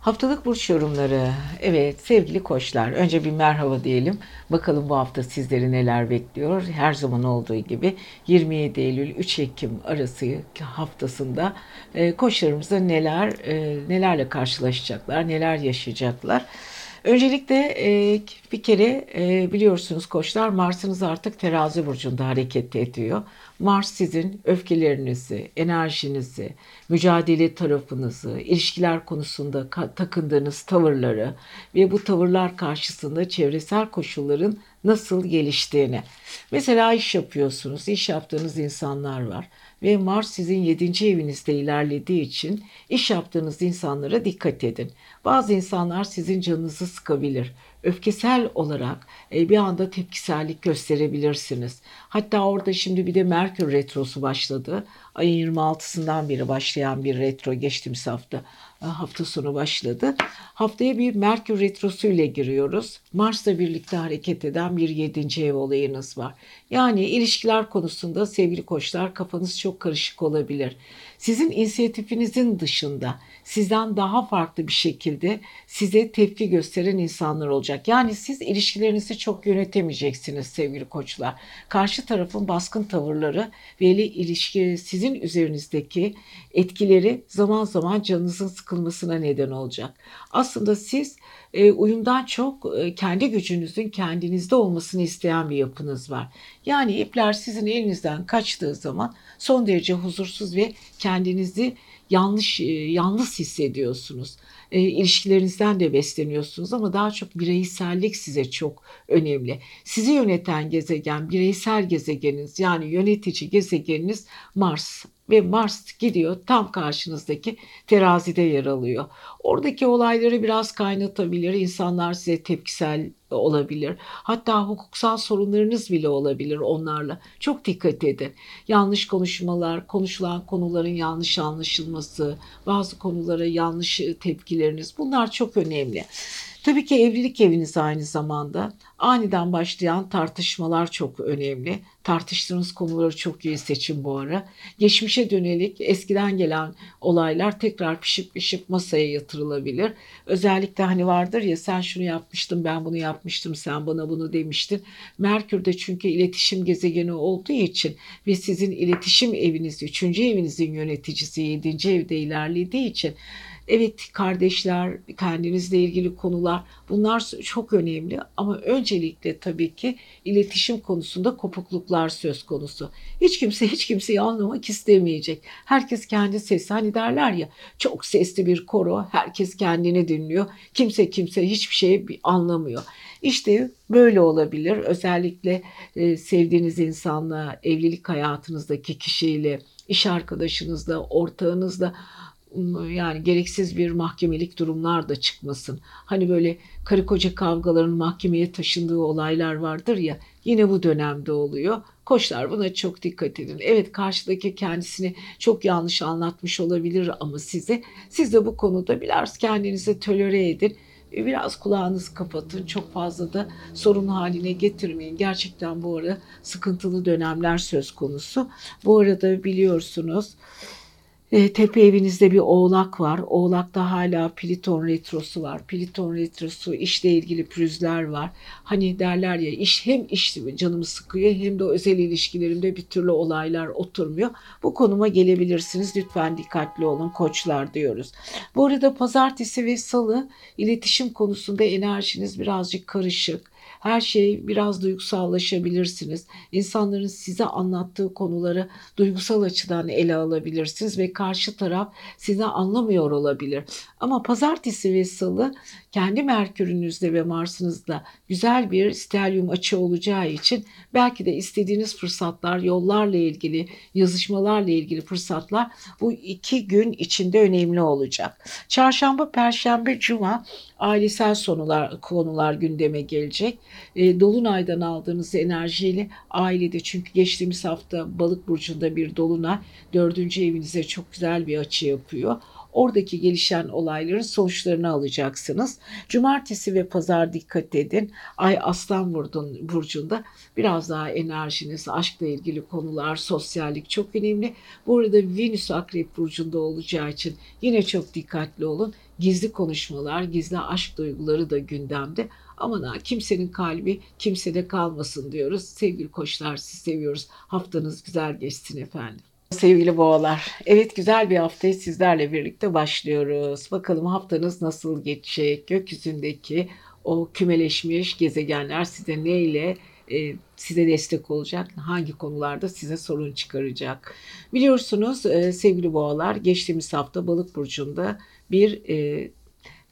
Haftalık burç yorumları. Evet sevgili koçlar önce bir merhaba diyelim. Bakalım bu hafta sizleri neler bekliyor. Her zaman olduğu gibi 27 Eylül 3 Ekim arası haftasında e, koçlarımızda neler e, nelerle karşılaşacaklar, neler yaşayacaklar. Öncelikle e, bir kere e, biliyorsunuz koçlar Mars'ınız artık terazi burcunda hareket ediyor. Mars sizin öfkelerinizi, enerjinizi, mücadele tarafınızı, ilişkiler konusunda takındığınız tavırları ve bu tavırlar karşısında çevresel koşulların nasıl geliştiğini. Mesela iş yapıyorsunuz, iş yaptığınız insanlar var ve Mars sizin 7. evinizde ilerlediği için iş yaptığınız insanlara dikkat edin. Bazı insanlar sizin canınızı sıkabilir. Öfkesel olarak e, bir anda tepkisellik gösterebilirsiniz. Hatta orada şimdi bir de Merkür retrosu başladı. Ayın 26'sından beri başlayan bir retro geçtiğimiz hafta hafta sonu başladı. Haftaya bir Merkür retrosu ile giriyoruz. Mars'la birlikte hareket eden bir 7. ev olayınız var. Yani ilişkiler konusunda sevgili koçlar kafanız çok karışık olabilir. Sizin inisiyatifinizin dışında sizden daha farklı bir şekilde size tepki gösteren insanlar olacak. Yani siz ilişkilerinizi çok yönetemeyeceksiniz sevgili koçlar. Karşı tarafın baskın tavırları ve ilişki sizin üzerinizdeki etkileri zaman zaman canınızın sıkılmasına neden olacak. Aslında siz e, uyumdan çok e, kendi gücünüzün kendinizde olmasını isteyen bir yapınız var. Yani ipler sizin elinizden kaçtığı zaman son derece huzursuz ve kendinizi yanlış e, yalnız hissediyorsunuz. E, ilişkilerinizden de besleniyorsunuz ama daha çok bireysellik size çok önemli. Sizi yöneten gezegen bireysel gezegeniniz yani yönetici gezegeniniz Mars ve Mars gidiyor tam karşınızdaki terazide yer alıyor. Oradaki olayları biraz kaynatabilir. İnsanlar size tepkisel olabilir. Hatta hukuksal sorunlarınız bile olabilir onlarla. Çok dikkat edin. Yanlış konuşmalar, konuşulan konuların yanlış anlaşılması, bazı konulara yanlış tepkileriniz bunlar çok önemli. Tabii ki evlilik eviniz aynı zamanda. Aniden başlayan tartışmalar çok önemli. Tartıştığınız konuları çok iyi seçin bu ara. Geçmişe dönelik eskiden gelen olaylar tekrar pişip pişip masaya yatırılabilir. Özellikle hani vardır ya sen şunu yapmıştın ben bunu yapmıştım sen bana bunu demiştin. Merkür'de çünkü iletişim gezegeni olduğu için ve sizin iletişim eviniz, üçüncü evinizin yöneticisi yedinci evde ilerlediği için Evet kardeşler, kendinizle ilgili konular bunlar çok önemli ama öncelikle tabii ki iletişim konusunda kopukluklar söz konusu. Hiç kimse hiç kimseyi anlamak istemeyecek. Herkes kendi sesi hani derler ya çok sesli bir koro herkes kendini dinliyor. Kimse kimse hiçbir şey anlamıyor. İşte böyle olabilir. Özellikle e, sevdiğiniz insanla, evlilik hayatınızdaki kişiyle, iş arkadaşınızla, ortağınızla yani gereksiz bir mahkemelik durumlar da çıkmasın. Hani böyle karı koca kavgaların mahkemeye taşındığı olaylar vardır ya yine bu dönemde oluyor. Koçlar buna çok dikkat edin. Evet karşıdaki kendisini çok yanlış anlatmış olabilir ama size siz de bu konuda biraz kendinizi tolere edin. Biraz kulağınızı kapatın. Çok fazla da sorun haline getirmeyin. Gerçekten bu ara sıkıntılı dönemler söz konusu. Bu arada biliyorsunuz e, tepe evinizde bir oğlak var. Oğlakta hala Pliton retrosu var. Pliton retrosu işle ilgili pürüzler var. Hani derler ya iş hem iş canımı sıkıyor hem de özel ilişkilerimde bir türlü olaylar oturmuyor. Bu konuma gelebilirsiniz. Lütfen dikkatli olun koçlar diyoruz. Bu arada pazartesi ve salı iletişim konusunda enerjiniz birazcık karışık her şey biraz duygusallaşabilirsiniz. İnsanların size anlattığı konuları duygusal açıdan ele alabilirsiniz ve karşı taraf sizi anlamıyor olabilir. Ama pazartesi ve salı kendi Merkür'ünüzde ve Mars'ınızda güzel bir stelyum açı olacağı için belki de istediğiniz fırsatlar, yollarla ilgili, yazışmalarla ilgili fırsatlar bu iki gün içinde önemli olacak. Çarşamba, Perşembe, Cuma ailesel sonular, konular gündeme gelecek. E, Dolunay'dan aldığınız enerjiyle ailede çünkü geçtiğimiz hafta balık burcunda bir dolunay dördüncü evinize çok güzel bir açı yapıyor. Oradaki gelişen olayların sonuçlarını alacaksınız. Cumartesi ve pazar dikkat edin. Ay Aslan Burcu'nda biraz daha enerjiniz, aşkla ilgili konular, sosyallik çok önemli. Bu arada Venüs Akrep Burcu'nda olacağı için yine çok dikkatli olun. Gizli konuşmalar, gizli aşk duyguları da gündemde. Aman ha kimsenin kalbi kimsede kalmasın diyoruz. Sevgili koçlar sizi seviyoruz. Haftanız güzel geçsin efendim. Sevgili boğalar, evet güzel bir haftayı sizlerle birlikte başlıyoruz. Bakalım haftanız nasıl geçecek? Gökyüzündeki o kümeleşmiş gezegenler size neyle e, size destek olacak? Hangi konularda size sorun çıkaracak? Biliyorsunuz e, sevgili boğalar geçtiğimiz hafta Balık burcunda bir e,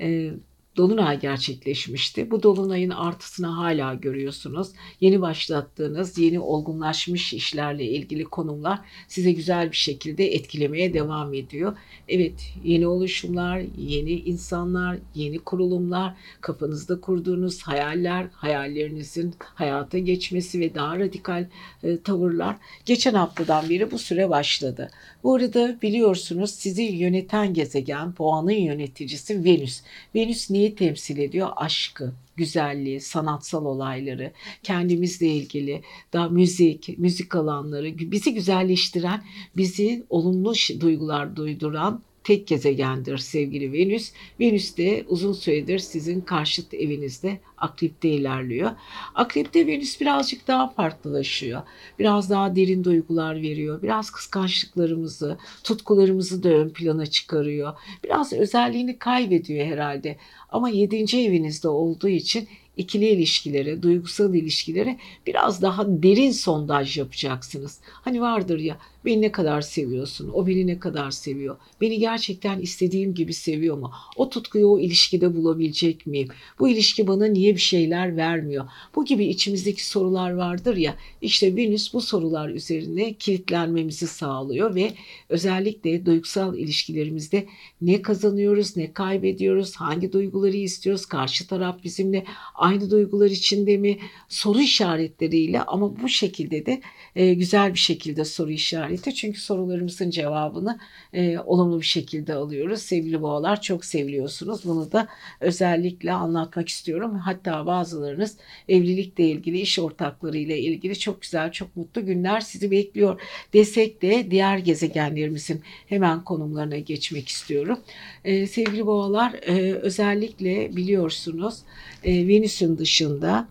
e, dolunay gerçekleşmişti. Bu dolunayın artısını hala görüyorsunuz. Yeni başlattığınız, yeni olgunlaşmış işlerle ilgili konumlar size güzel bir şekilde etkilemeye devam ediyor. Evet, yeni oluşumlar, yeni insanlar, yeni kurulumlar, kafanızda kurduğunuz hayaller, hayallerinizin hayata geçmesi ve daha radikal e, tavırlar geçen haftadan beri bu süre başladı. Bu arada biliyorsunuz sizi yöneten gezegen, puanın yöneticisi Venüs. Venüs niye neyi temsil ediyor? Aşkı, güzelliği, sanatsal olayları, kendimizle ilgili, daha müzik, müzik alanları, bizi güzelleştiren, bizi olumlu duygular duyduran tek gezegendir sevgili Venüs. Venüs de uzun süredir sizin karşıt evinizde akrepte ilerliyor. Akrepte Venüs birazcık daha farklılaşıyor. Biraz daha derin duygular veriyor. Biraz kıskançlıklarımızı, tutkularımızı da ön plana çıkarıyor. Biraz özelliğini kaybediyor herhalde. Ama yedinci evinizde olduğu için ikili ilişkilere, duygusal ilişkilere biraz daha derin sondaj yapacaksınız. Hani vardır ya beni ne kadar seviyorsun, o beni ne kadar seviyor, beni gerçekten istediğim gibi seviyor mu, o tutkuyu o ilişkide bulabilecek miyim, bu ilişki bana niye bir şeyler vermiyor, bu gibi içimizdeki sorular vardır ya işte Venüs bu sorular üzerine kilitlenmemizi sağlıyor ve özellikle duygusal ilişkilerimizde ne kazanıyoruz, ne kaybediyoruz, hangi duyguları istiyoruz, karşı taraf bizimle aynı duygular içinde mi? Soru işaretleriyle ama bu şekilde de e, güzel bir şekilde soru işareti. Çünkü sorularımızın cevabını e, olumlu bir şekilde alıyoruz. Sevgili boğalar çok seviliyorsunuz. Bunu da özellikle anlatmak istiyorum. Hatta bazılarınız evlilikle ilgili, iş ortaklarıyla ilgili çok güzel, çok mutlu günler sizi bekliyor desek de diğer gezegenlerimizin hemen konumlarına geçmek istiyorum. E, sevgili boğalar e, özellikle biliyorsunuz e, Venüs'ün dışında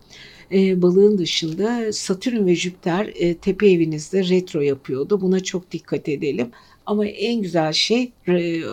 e, balığın dışında Satürn ve Jüpiter e, tepe evinizde retro yapıyordu. Buna çok dikkat edelim. Ama en güzel şey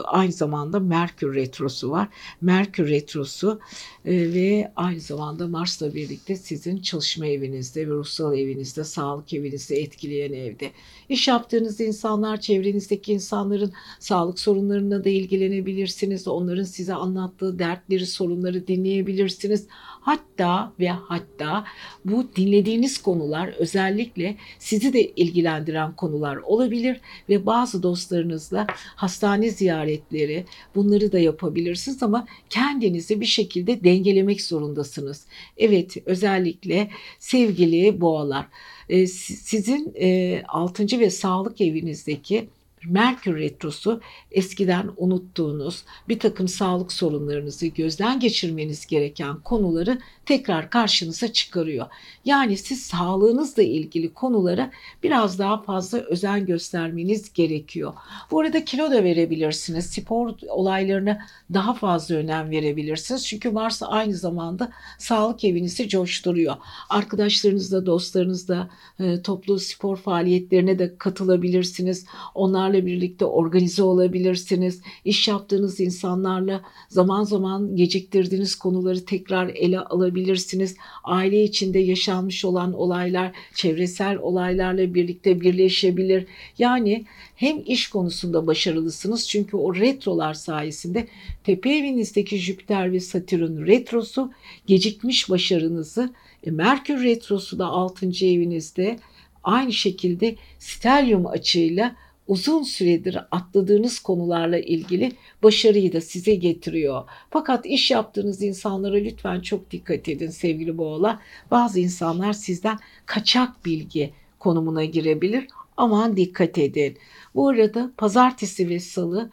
aynı zamanda Merkür Retrosu var. Merkür Retrosu e, ve aynı zamanda Mars'la birlikte sizin çalışma evinizde ve ruhsal evinizde, sağlık evinizde etkileyen evde. İş yaptığınız insanlar, çevrenizdeki insanların sağlık sorunlarına da ilgilenebilirsiniz. Onların size anlattığı dertleri, sorunları dinleyebilirsiniz. Hatta ve hatta bu dinlediğiniz konular özellikle sizi de ilgilendiren konular olabilir ve bazı dostlarınızla hastane ziyaretleri bunları da yapabilirsiniz ama kendinizi bir şekilde dengelemek zorundasınız. Evet özellikle sevgili boğalar e, sizin 6. E, ve sağlık evinizdeki Merkür Retrosu eskiden unuttuğunuz bir takım sağlık sorunlarınızı gözden geçirmeniz gereken konuları tekrar karşınıza çıkarıyor. Yani siz sağlığınızla ilgili konulara biraz daha fazla özen göstermeniz gerekiyor. Bu arada kilo da verebilirsiniz. Spor olaylarına daha fazla önem verebilirsiniz. Çünkü Mars aynı zamanda sağlık evinizi coşturuyor. Arkadaşlarınızla, dostlarınızla e, toplu spor faaliyetlerine de katılabilirsiniz. Onlarla birlikte organize olabilirsiniz. İş yaptığınız insanlarla zaman zaman geciktirdiğiniz konuları tekrar ele alabilirsiniz. Aile içinde yaşanmış olan olaylar çevresel olaylarla birlikte birleşebilir. Yani hem iş konusunda başarılısınız çünkü o retrolar sayesinde tepe evinizdeki Jüpiter ve Satürn retrosu gecikmiş başarınızı e, Merkür retrosu da 6. evinizde aynı şekilde stelyum açıyla uzun süredir atladığınız konularla ilgili başarıyı da size getiriyor. Fakat iş yaptığınız insanlara lütfen çok dikkat edin sevgili boğalar. Bazı insanlar sizden kaçak bilgi konumuna girebilir. aman dikkat edin. Bu arada pazartesi ve salı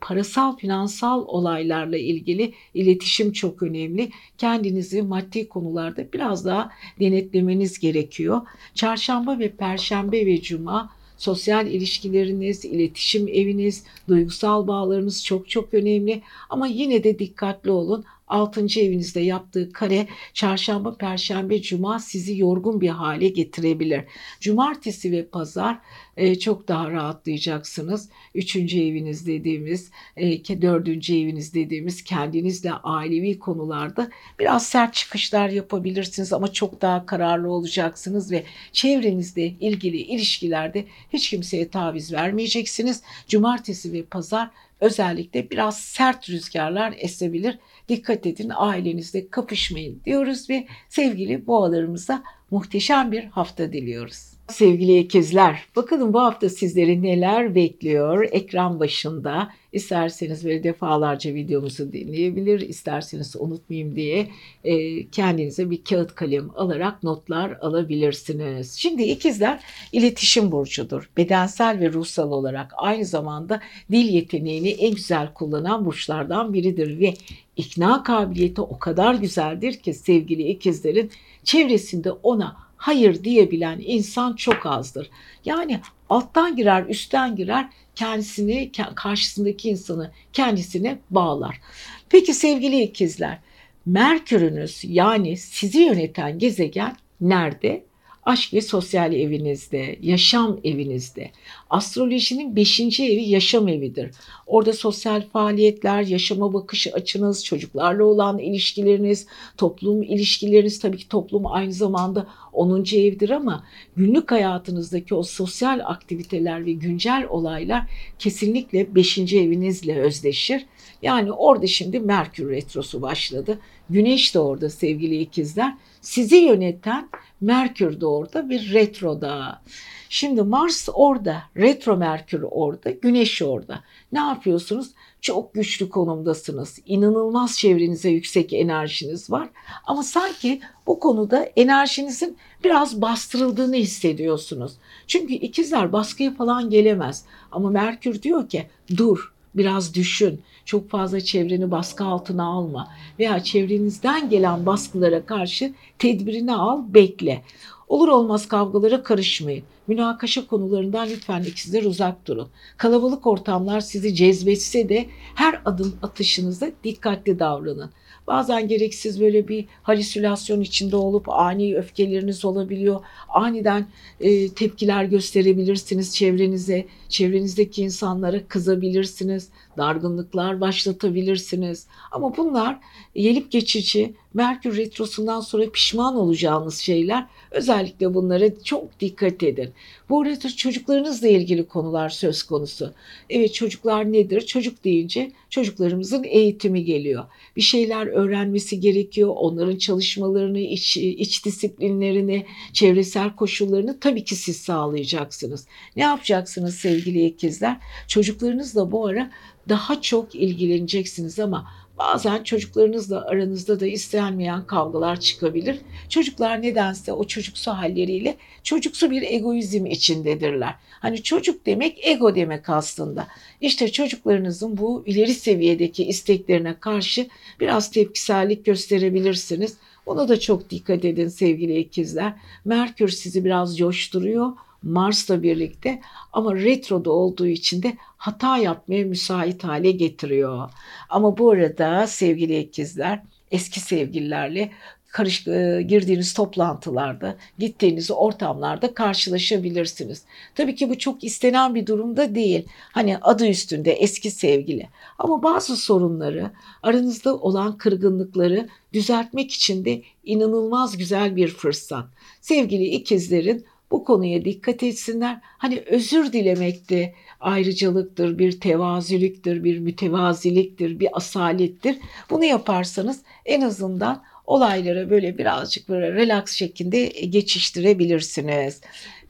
parasal finansal olaylarla ilgili iletişim çok önemli. Kendinizi maddi konularda biraz daha denetlemeniz gerekiyor. Çarşamba ve perşembe ve cuma sosyal ilişkileriniz, iletişim eviniz, duygusal bağlarınız çok çok önemli. Ama yine de dikkatli olun. 6. evinizde yaptığı kare çarşamba, perşembe, cuma sizi yorgun bir hale getirebilir. Cumartesi ve pazar e, çok daha rahatlayacaksınız. Üçüncü eviniz dediğimiz, e, eviniz dediğimiz kendinizle ailevi konularda biraz sert çıkışlar yapabilirsiniz ama çok daha kararlı olacaksınız ve çevrenizde ilgili ilişkilerde hiç kimseye taviz vermeyeceksiniz. Cumartesi ve pazar özellikle biraz sert rüzgarlar esebilir. Dikkat edin ailenizde kapışmayın diyoruz ve sevgili boğalarımıza muhteşem bir hafta diliyoruz. Sevgili ikizler, bakalım bu hafta sizleri neler bekliyor ekran başında. İsterseniz böyle defalarca videomuzu dinleyebilir, isterseniz unutmayayım diye e, kendinize bir kağıt kalem alarak notlar alabilirsiniz. Şimdi ikizler iletişim burcudur. Bedensel ve ruhsal olarak aynı zamanda dil yeteneğini en güzel kullanan burçlardan biridir ve ikna kabiliyeti o kadar güzeldir ki sevgili ikizlerin çevresinde ona hayır diyebilen insan çok azdır. Yani alttan girer, üstten girer, kendisini, karşısındaki insanı kendisine bağlar. Peki sevgili ikizler, Merkür'ünüz yani sizi yöneten gezegen nerede? Aşk ve sosyal evinizde, yaşam evinizde. Astrolojinin beşinci evi yaşam evidir. Orada sosyal faaliyetler, yaşama bakış açınız, çocuklarla olan ilişkileriniz, toplum ilişkileriniz tabii ki toplum aynı zamanda 10. evdir ama günlük hayatınızdaki o sosyal aktiviteler ve güncel olaylar kesinlikle 5. evinizle özdeşir. Yani orada şimdi Merkür Retrosu başladı. Güneş de orada sevgili ikizler. Sizi yöneten Merkür de orada bir retroda. Şimdi Mars orada, retro Merkür orada, Güneş orada. Ne yapıyorsunuz? Çok güçlü konumdasınız. İnanılmaz çevrenize yüksek enerjiniz var. Ama sanki bu konuda enerjinizin biraz bastırıldığını hissediyorsunuz. Çünkü ikizler baskıya falan gelemez. Ama Merkür diyor ki dur, biraz düşün. Çok fazla çevreni baskı altına alma veya çevrenizden gelen baskılara karşı tedbirini al, bekle. Olur olmaz kavgalara karışmayın. Münakaşa konularından lütfen ikizler uzak durun. Kalabalık ortamlar sizi cezbetse de her adım atışınızda dikkatli davranın. Bazen gereksiz böyle bir halüsinasyon içinde olup ani öfkeleriniz olabiliyor. Aniden e, tepkiler gösterebilirsiniz çevrenize, çevrenizdeki insanlara kızabilirsiniz, dargınlıklar başlatabilirsiniz. Ama bunlar gelip geçici, Merkür Retrosu'ndan sonra pişman olacağınız şeyler. Özellikle bunlara çok dikkat edin. Bu arada çocuklarınızla ilgili konular söz konusu. Evet çocuklar nedir? Çocuk deyince çocuklarımızın eğitimi geliyor. Bir şeyler öğrenmesi gerekiyor. Onların çalışmalarını, iç, iç disiplinlerini, çevresel koşullarını tabii ki siz sağlayacaksınız. Ne yapacaksınız sevgili ikizler? Çocuklarınızla bu ara daha çok ilgileneceksiniz ama Bazen çocuklarınızla aranızda da istenmeyen kavgalar çıkabilir. Çocuklar nedense o çocuksu halleriyle çocuksu bir egoizm içindedirler. Hani çocuk demek ego demek aslında. İşte çocuklarınızın bu ileri seviyedeki isteklerine karşı biraz tepkisellik gösterebilirsiniz. Ona da çok dikkat edin sevgili ikizler. Merkür sizi biraz coşturuyor. Mars'la birlikte ama retroda olduğu için de hata yapmaya müsait hale getiriyor. Ama bu arada sevgili ikizler eski sevgililerle karış, e, girdiğiniz toplantılarda, gittiğiniz ortamlarda karşılaşabilirsiniz. Tabii ki bu çok istenen bir durumda değil. Hani adı üstünde eski sevgili. Ama bazı sorunları, aranızda olan kırgınlıkları düzeltmek için de inanılmaz güzel bir fırsat. Sevgili ikizlerin bu konuya dikkat etsinler. Hani özür dilemek de ayrıcalıktır, bir tevazülüktür, bir mütevaziliktir, bir asalettir. Bunu yaparsanız en azından olaylara böyle birazcık böyle relax şeklinde geçiştirebilirsiniz.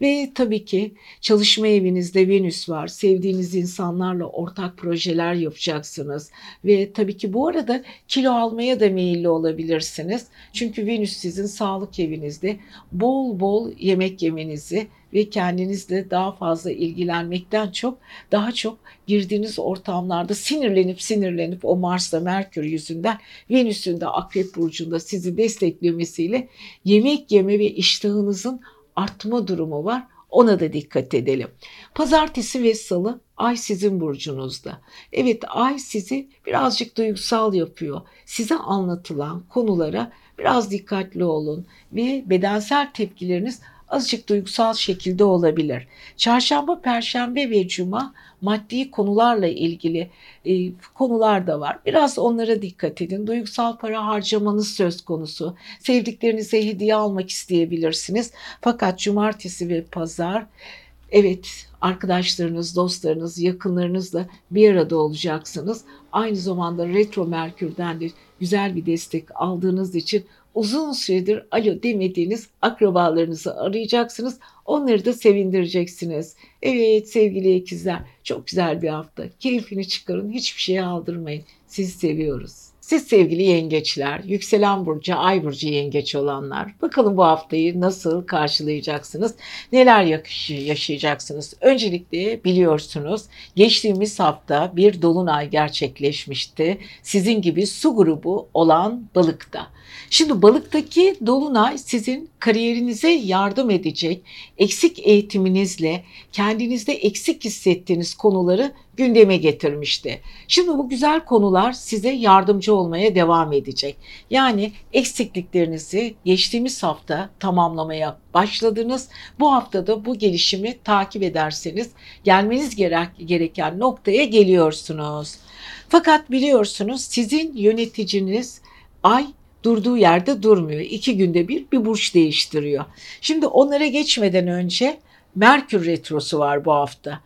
Ve tabii ki çalışma evinizde Venüs var. Sevdiğiniz insanlarla ortak projeler yapacaksınız. Ve tabii ki bu arada kilo almaya da meyilli olabilirsiniz. Çünkü Venüs sizin sağlık evinizde bol bol yemek yemenizi ve kendinizle daha fazla ilgilenmekten çok daha çok girdiğiniz ortamlarda sinirlenip sinirlenip o Mars'ta Merkür yüzünden Venüs'ün de Akrep Burcu'nda sizi desteklemesiyle yemek yeme ve iştahınızın artma durumu var. Ona da dikkat edelim. Pazartesi ve salı ay sizin burcunuzda. Evet ay sizi birazcık duygusal yapıyor. Size anlatılan konulara biraz dikkatli olun ve bedensel tepkileriniz azıcık duygusal şekilde olabilir. Çarşamba, perşembe ve cuma maddi konularla ilgili e, konular da var. Biraz onlara dikkat edin. Duygusal para harcamanız söz konusu. Sevdiklerinize hediye almak isteyebilirsiniz. Fakat cumartesi ve pazar evet arkadaşlarınız, dostlarınız, yakınlarınızla bir arada olacaksınız. Aynı zamanda retro merkürden de güzel bir destek aldığınız için uzun süredir alo demediğiniz akrabalarınızı arayacaksınız. Onları da sevindireceksiniz. Evet sevgili ikizler çok güzel bir hafta. Keyfini çıkarın hiçbir şeye aldırmayın. Sizi seviyoruz. Siz sevgili yengeçler, yükselen burcu, ay burcu yengeç olanlar, bakalım bu haftayı nasıl karşılayacaksınız, neler yaşayacaksınız? Öncelikle biliyorsunuz geçtiğimiz hafta bir dolunay gerçekleşmişti. Sizin gibi su grubu olan balıkta. Şimdi balıktaki dolunay sizin kariyerinize yardım edecek, eksik eğitiminizle kendinizde eksik hissettiğiniz konuları gündeme getirmişti. Şimdi bu güzel konular size yardımcı olmaya devam edecek. Yani eksikliklerinizi geçtiğimiz hafta tamamlamaya başladınız. Bu haftada bu gelişimi takip ederseniz gelmeniz gereken noktaya geliyorsunuz. Fakat biliyorsunuz sizin yöneticiniz ay durduğu yerde durmuyor. İki günde bir bir burç değiştiriyor. Şimdi onlara geçmeden önce Merkür retrosu var bu hafta.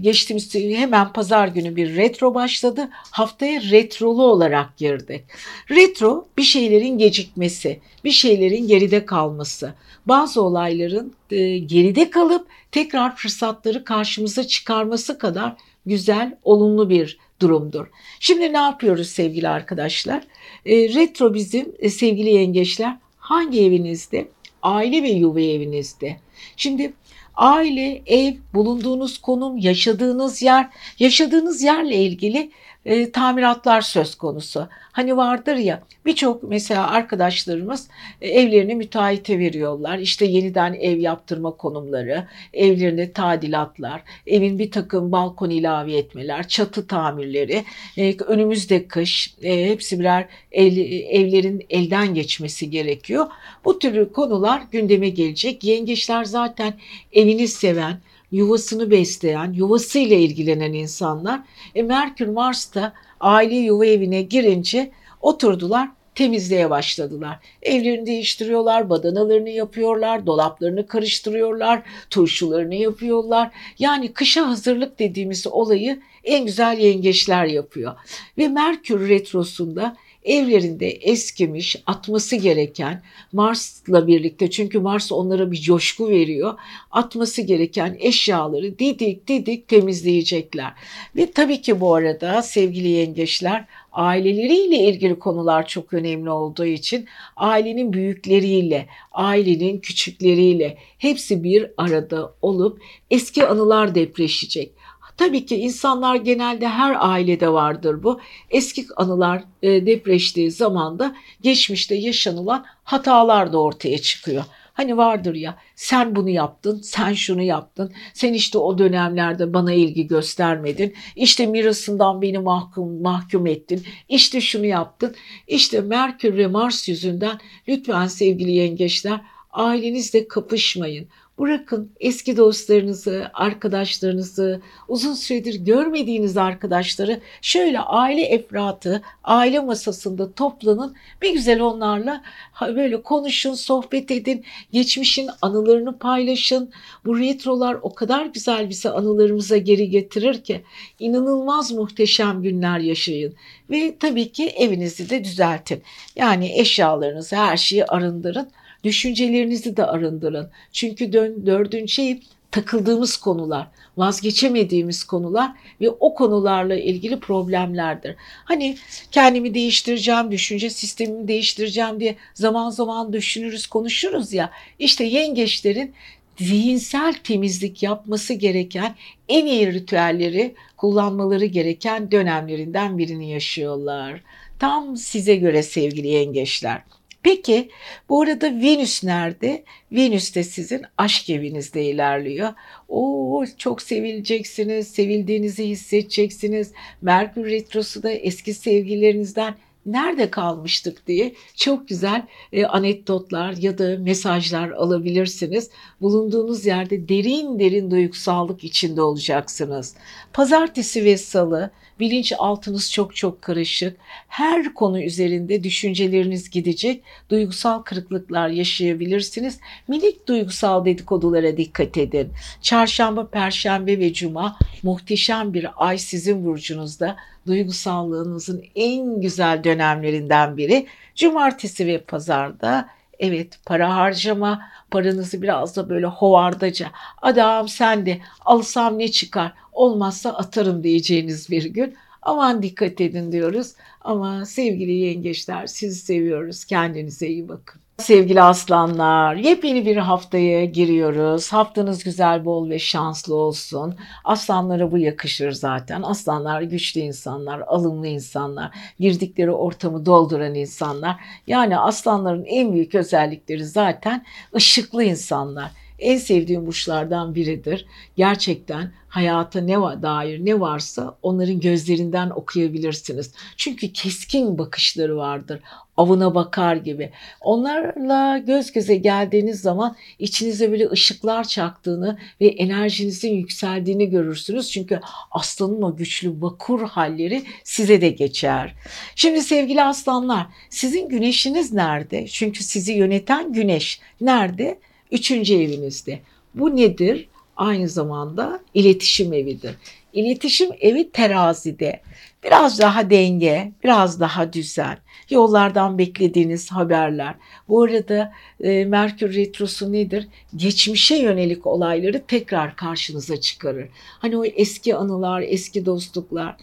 Geçtiğimiz hemen pazar günü bir retro başladı. Haftaya retrolu olarak girdik. Retro bir şeylerin gecikmesi, bir şeylerin geride kalması. Bazı olayların e, geride kalıp tekrar fırsatları karşımıza çıkarması kadar güzel, olumlu bir durumdur. Şimdi ne yapıyoruz sevgili arkadaşlar? E, retro bizim e, sevgili yengeçler hangi evinizde? Aile ve yuva evinizde. Şimdi aile, ev, bulunduğunuz konum, yaşadığınız yer, yaşadığınız yerle ilgili e, tamiratlar söz konusu. Hani vardır ya birçok mesela arkadaşlarımız e, evlerini müteahhite veriyorlar. İşte yeniden ev yaptırma konumları, evlerinde tadilatlar, evin bir takım balkon ilave etmeler, çatı tamirleri, e, önümüzde kış, e, hepsi birer evlerin elden geçmesi gerekiyor. Bu tür konular gündeme gelecek. Yengeçler zaten evini seven, yuvasını besleyen, yuvasıyla ilgilenen insanlar. E, Merkür Mars'ta aile yuva evine girince oturdular temizliğe başladılar. Evlerini değiştiriyorlar, badanalarını yapıyorlar, dolaplarını karıştırıyorlar, turşularını yapıyorlar. Yani kışa hazırlık dediğimiz olayı en güzel yengeçler yapıyor. Ve Merkür retrosunda evlerinde eskimiş, atması gereken Mars'la birlikte çünkü Mars onlara bir coşku veriyor. Atması gereken eşyaları didik didik temizleyecekler. Ve tabii ki bu arada sevgili yengeçler aileleriyle ilgili konular çok önemli olduğu için ailenin büyükleriyle, ailenin küçükleriyle hepsi bir arada olup eski anılar depreşecek. Tabii ki insanlar genelde her ailede vardır bu. Eski anılar e, depreştiği zaman da geçmişte yaşanılan hatalar da ortaya çıkıyor. Hani vardır ya sen bunu yaptın, sen şunu yaptın, sen işte o dönemlerde bana ilgi göstermedin, işte mirasından beni mahkum, mahkum ettin, işte şunu yaptın. İşte Merkür ve Mars yüzünden lütfen sevgili yengeçler ailenizle kapışmayın. Bırakın eski dostlarınızı, arkadaşlarınızı, uzun süredir görmediğiniz arkadaşları şöyle aile efratı, aile masasında toplanın. Bir güzel onlarla böyle konuşun, sohbet edin, geçmişin anılarını paylaşın. Bu retrolar o kadar güzel bize anılarımıza geri getirir ki inanılmaz muhteşem günler yaşayın. Ve tabii ki evinizi de düzeltin. Yani eşyalarınızı, her şeyi arındırın. Düşüncelerinizi de arındırın. Çünkü dördüncü şey takıldığımız konular, vazgeçemediğimiz konular ve o konularla ilgili problemlerdir. Hani kendimi değiştireceğim, düşünce sistemimi değiştireceğim diye zaman zaman düşünürüz, konuşuruz ya. İşte yengeçlerin zihinsel temizlik yapması gereken en iyi ritüelleri kullanmaları gereken dönemlerinden birini yaşıyorlar. Tam size göre sevgili yengeçler. Peki bu arada Venüs nerede? Venüs de sizin aşk evinizde ilerliyor. Oo çok sevileceksiniz, sevildiğinizi hissedeceksiniz. Merkür retrosu da eski sevgililerinizden nerede kalmıştık diye çok güzel e, anekdotlar ya da mesajlar alabilirsiniz. Bulunduğunuz yerde derin derin duygusallık içinde olacaksınız. Pazartesi ve salı bilinç altınız çok çok karışık. Her konu üzerinde düşünceleriniz gidecek. Duygusal kırıklıklar yaşayabilirsiniz. Minik duygusal dedikodulara dikkat edin. Çarşamba, perşembe ve cuma muhteşem bir ay sizin burcunuzda duygusallığınızın en güzel dönemlerinden biri. Cumartesi ve pazarda evet para harcama, paranızı biraz da böyle hovardaca adam sen de alsam ne çıkar olmazsa atarım diyeceğiniz bir gün. Aman dikkat edin diyoruz ama sevgili yengeçler sizi seviyoruz kendinize iyi bakın. Sevgili aslanlar, yepyeni bir haftaya giriyoruz. Haftanız güzel, bol ve şanslı olsun. Aslanlara bu yakışır zaten. Aslanlar güçlü insanlar, alımlı insanlar, girdikleri ortamı dolduran insanlar. Yani aslanların en büyük özellikleri zaten ışıklı insanlar en sevdiğim burçlardan biridir. Gerçekten hayata ne dair ne varsa onların gözlerinden okuyabilirsiniz. Çünkü keskin bakışları vardır. Avına bakar gibi. Onlarla göz göze geldiğiniz zaman içinize böyle ışıklar çaktığını ve enerjinizin yükseldiğini görürsünüz. Çünkü aslanın o güçlü vakur halleri size de geçer. Şimdi sevgili aslanlar sizin güneşiniz nerede? Çünkü sizi yöneten güneş nerede? Üçüncü evinizde. Bu nedir? Aynı zamanda iletişim evidir. İletişim evi terazide. Biraz daha denge, biraz daha düzen. Yollardan beklediğiniz haberler. Bu arada e, Merkür Retrosu nedir? Geçmişe yönelik olayları tekrar karşınıza çıkarır. Hani o eski anılar, eski dostluklar.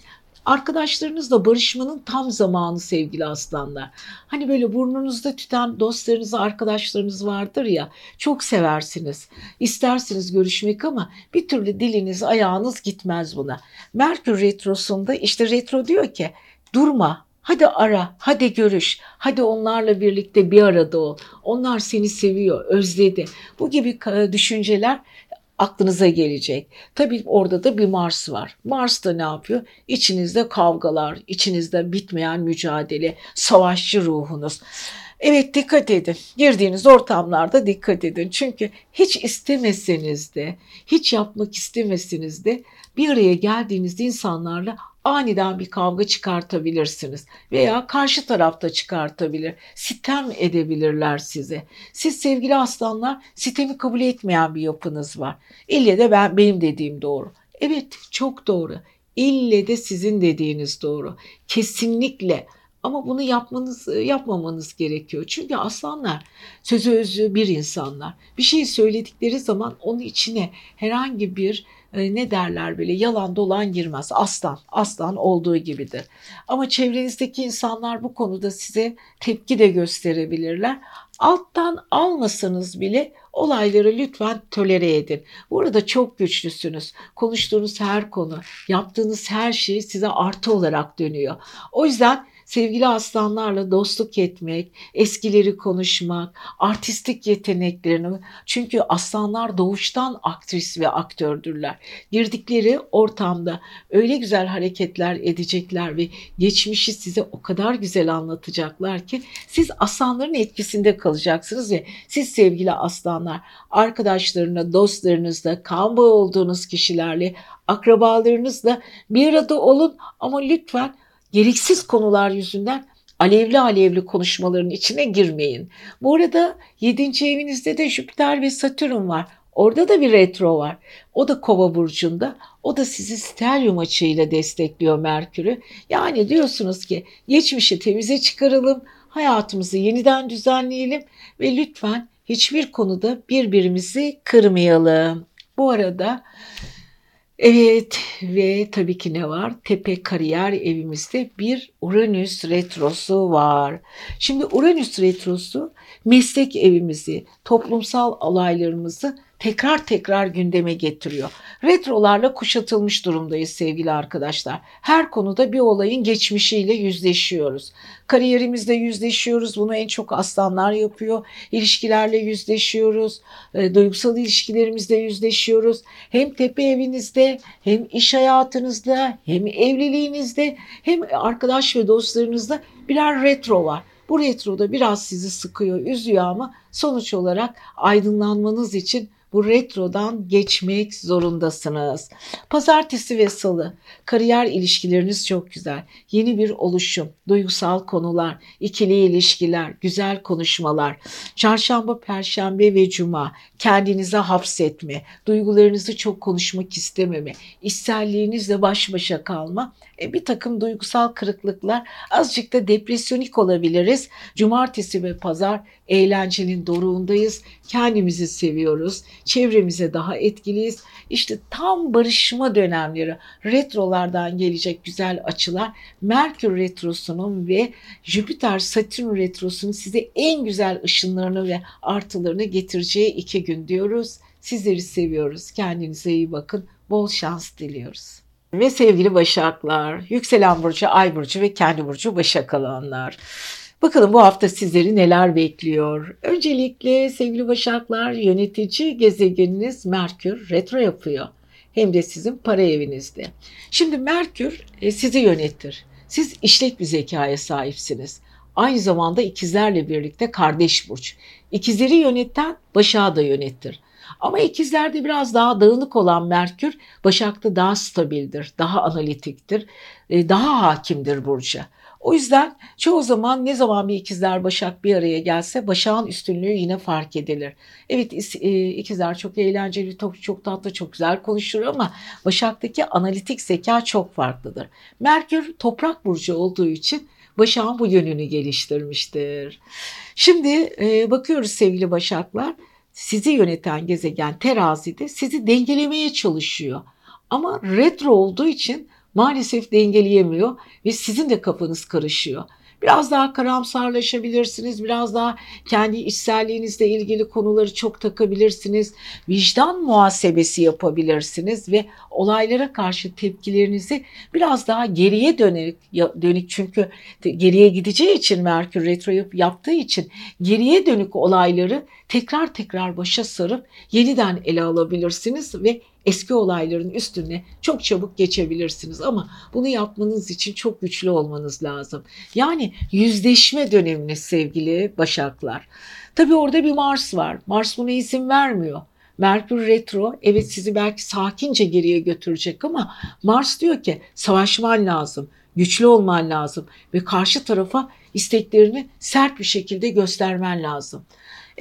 Arkadaşlarınızla barışmanın tam zamanı sevgili aslanlar. Hani böyle burnunuzda tüten dostlarınız, arkadaşlarınız vardır ya çok seversiniz. İstersiniz görüşmek ama bir türlü diliniz, ayağınız gitmez buna. Merkür Retrosu'nda işte retro diyor ki durma, Hadi ara, hadi görüş, hadi onlarla birlikte bir arada ol. Onlar seni seviyor, özledi. Bu gibi düşünceler aklınıza gelecek. Tabii orada da bir Mars var. Mars da ne yapıyor? İçinizde kavgalar, içinizde bitmeyen mücadele, savaşçı ruhunuz. Evet dikkat edin. Girdiğiniz ortamlarda dikkat edin. Çünkü hiç istemeseniz de, hiç yapmak istemeseniz de bir araya geldiğiniz insanlarla aniden bir kavga çıkartabilirsiniz veya karşı tarafta çıkartabilir. Sitem edebilirler size. Siz sevgili aslanlar sitemi kabul etmeyen bir yapınız var. İlle de ben benim dediğim doğru. Evet çok doğru. İlle de sizin dediğiniz doğru. Kesinlikle ama bunu yapmanız yapmamanız gerekiyor. Çünkü aslanlar sözü özü bir insanlar. Bir şey söyledikleri zaman onun içine herhangi bir e, ne derler böyle yalan dolan girmez. Aslan, aslan olduğu gibidir. Ama çevrenizdeki insanlar bu konuda size tepki de gösterebilirler. Alttan almasanız bile olayları lütfen tolere edin. Burada çok güçlüsünüz. Konuştuğunuz her konu, yaptığınız her şey size artı olarak dönüyor. O yüzden sevgili aslanlarla dostluk etmek, eskileri konuşmak, artistik yeteneklerini çünkü aslanlar doğuştan aktris ve aktördürler. Girdikleri ortamda öyle güzel hareketler edecekler ve geçmişi size o kadar güzel anlatacaklar ki siz aslanların etkisinde kalacaksınız ve siz sevgili aslanlar arkadaşlarına, dostlarınızla, kan bağı olduğunuz kişilerle, akrabalarınızla bir arada olun ama lütfen gereksiz konular yüzünden alevli alevli konuşmaların içine girmeyin. Bu arada 7. evinizde de Jüpiter ve Satürn var. Orada da bir retro var. O da kova burcunda. O da sizi stelyum açıyla destekliyor Merkür'ü. Yani diyorsunuz ki geçmişi temize çıkaralım, hayatımızı yeniden düzenleyelim ve lütfen hiçbir konuda birbirimizi kırmayalım. Bu arada Evet ve tabii ki ne var? Tepe kariyer evimizde bir Uranüs retrosu var. Şimdi Uranüs retrosu meslek evimizi, toplumsal olaylarımızı tekrar tekrar gündeme getiriyor. Retrolarla kuşatılmış durumdayız sevgili arkadaşlar. Her konuda bir olayın geçmişiyle yüzleşiyoruz. Kariyerimizde yüzleşiyoruz. Bunu en çok aslanlar yapıyor. İlişkilerle yüzleşiyoruz. E, duygusal ilişkilerimizde yüzleşiyoruz. Hem tepe evinizde, hem iş hayatınızda, hem evliliğinizde, hem arkadaş ve dostlarınızda birer retro var. Bu retroda biraz sizi sıkıyor, üzüyor ama sonuç olarak aydınlanmanız için bu retrodan geçmek zorundasınız. Pazartesi ve salı kariyer ilişkileriniz çok güzel. Yeni bir oluşum, duygusal konular, ikili ilişkiler, güzel konuşmalar. Çarşamba, perşembe ve cuma kendinize hapsetme, duygularınızı çok konuşmak istememe, içselliğinizle baş başa kalma e, bir takım duygusal kırıklıklar, azıcık da depresyonik olabiliriz. Cumartesi ve pazar eğlencenin doruğundayız. Kendimizi seviyoruz. Çevremize daha etkiliyiz. İşte tam barışma dönemleri, retrolardan gelecek güzel açılar, Merkür retrosunun ve Jüpiter Satürn retrosunun size en güzel ışınlarını ve artılarını getireceği iki gün diyoruz. Sizleri seviyoruz. Kendinize iyi bakın. Bol şans diliyoruz. Ve sevgili Başaklar, yükselen burcu, ay burcu ve kendi burcu Başak alanlar. Bakalım bu hafta sizleri neler bekliyor? Öncelikle sevgili Başaklar, yönetici gezegeniniz Merkür retro yapıyor. Hem de sizin para evinizde. Şimdi Merkür e, sizi yönetir. Siz işlek bir zekaya sahipsiniz. Aynı zamanda ikizlerle birlikte kardeş burç. İkizleri yöneten Başak'ı da yönettir. Ama ikizlerde biraz daha dağınık olan Merkür Başak'ta daha stabildir, daha analitiktir, e, daha hakimdir Burcu. O yüzden çoğu zaman ne zaman bir ikizler Başak bir araya gelse Başak'ın üstünlüğü yine fark edilir. Evet e, ikizler çok eğlenceli, çok, çok tatlı, çok güzel konuşur ama Başak'taki analitik zeka çok farklıdır. Merkür toprak burcu olduğu için Başak'ın bu yönünü geliştirmiştir. Şimdi e, bakıyoruz sevgili Başaklar sizi yöneten gezegen terazide sizi dengelemeye çalışıyor. Ama retro olduğu için maalesef dengeleyemiyor ve sizin de kafanız karışıyor. Biraz daha karamsarlaşabilirsiniz, biraz daha kendi içselliğinizle ilgili konuları çok takabilirsiniz. Vicdan muhasebesi yapabilirsiniz ve olaylara karşı tepkilerinizi biraz daha geriye dönük, dönük çünkü geriye gideceği için Merkür retro yaptığı için geriye dönük olayları tekrar tekrar başa sarıp yeniden ele alabilirsiniz ve eski olayların üstüne çok çabuk geçebilirsiniz ama bunu yapmanız için çok güçlü olmanız lazım. Yani yüzleşme dönemine sevgili başaklar. Tabii orada bir Mars var. Mars buna izin vermiyor. Merkür retro evet sizi belki sakince geriye götürecek ama Mars diyor ki savaşman lazım, güçlü olman lazım ve karşı tarafa isteklerini sert bir şekilde göstermen lazım.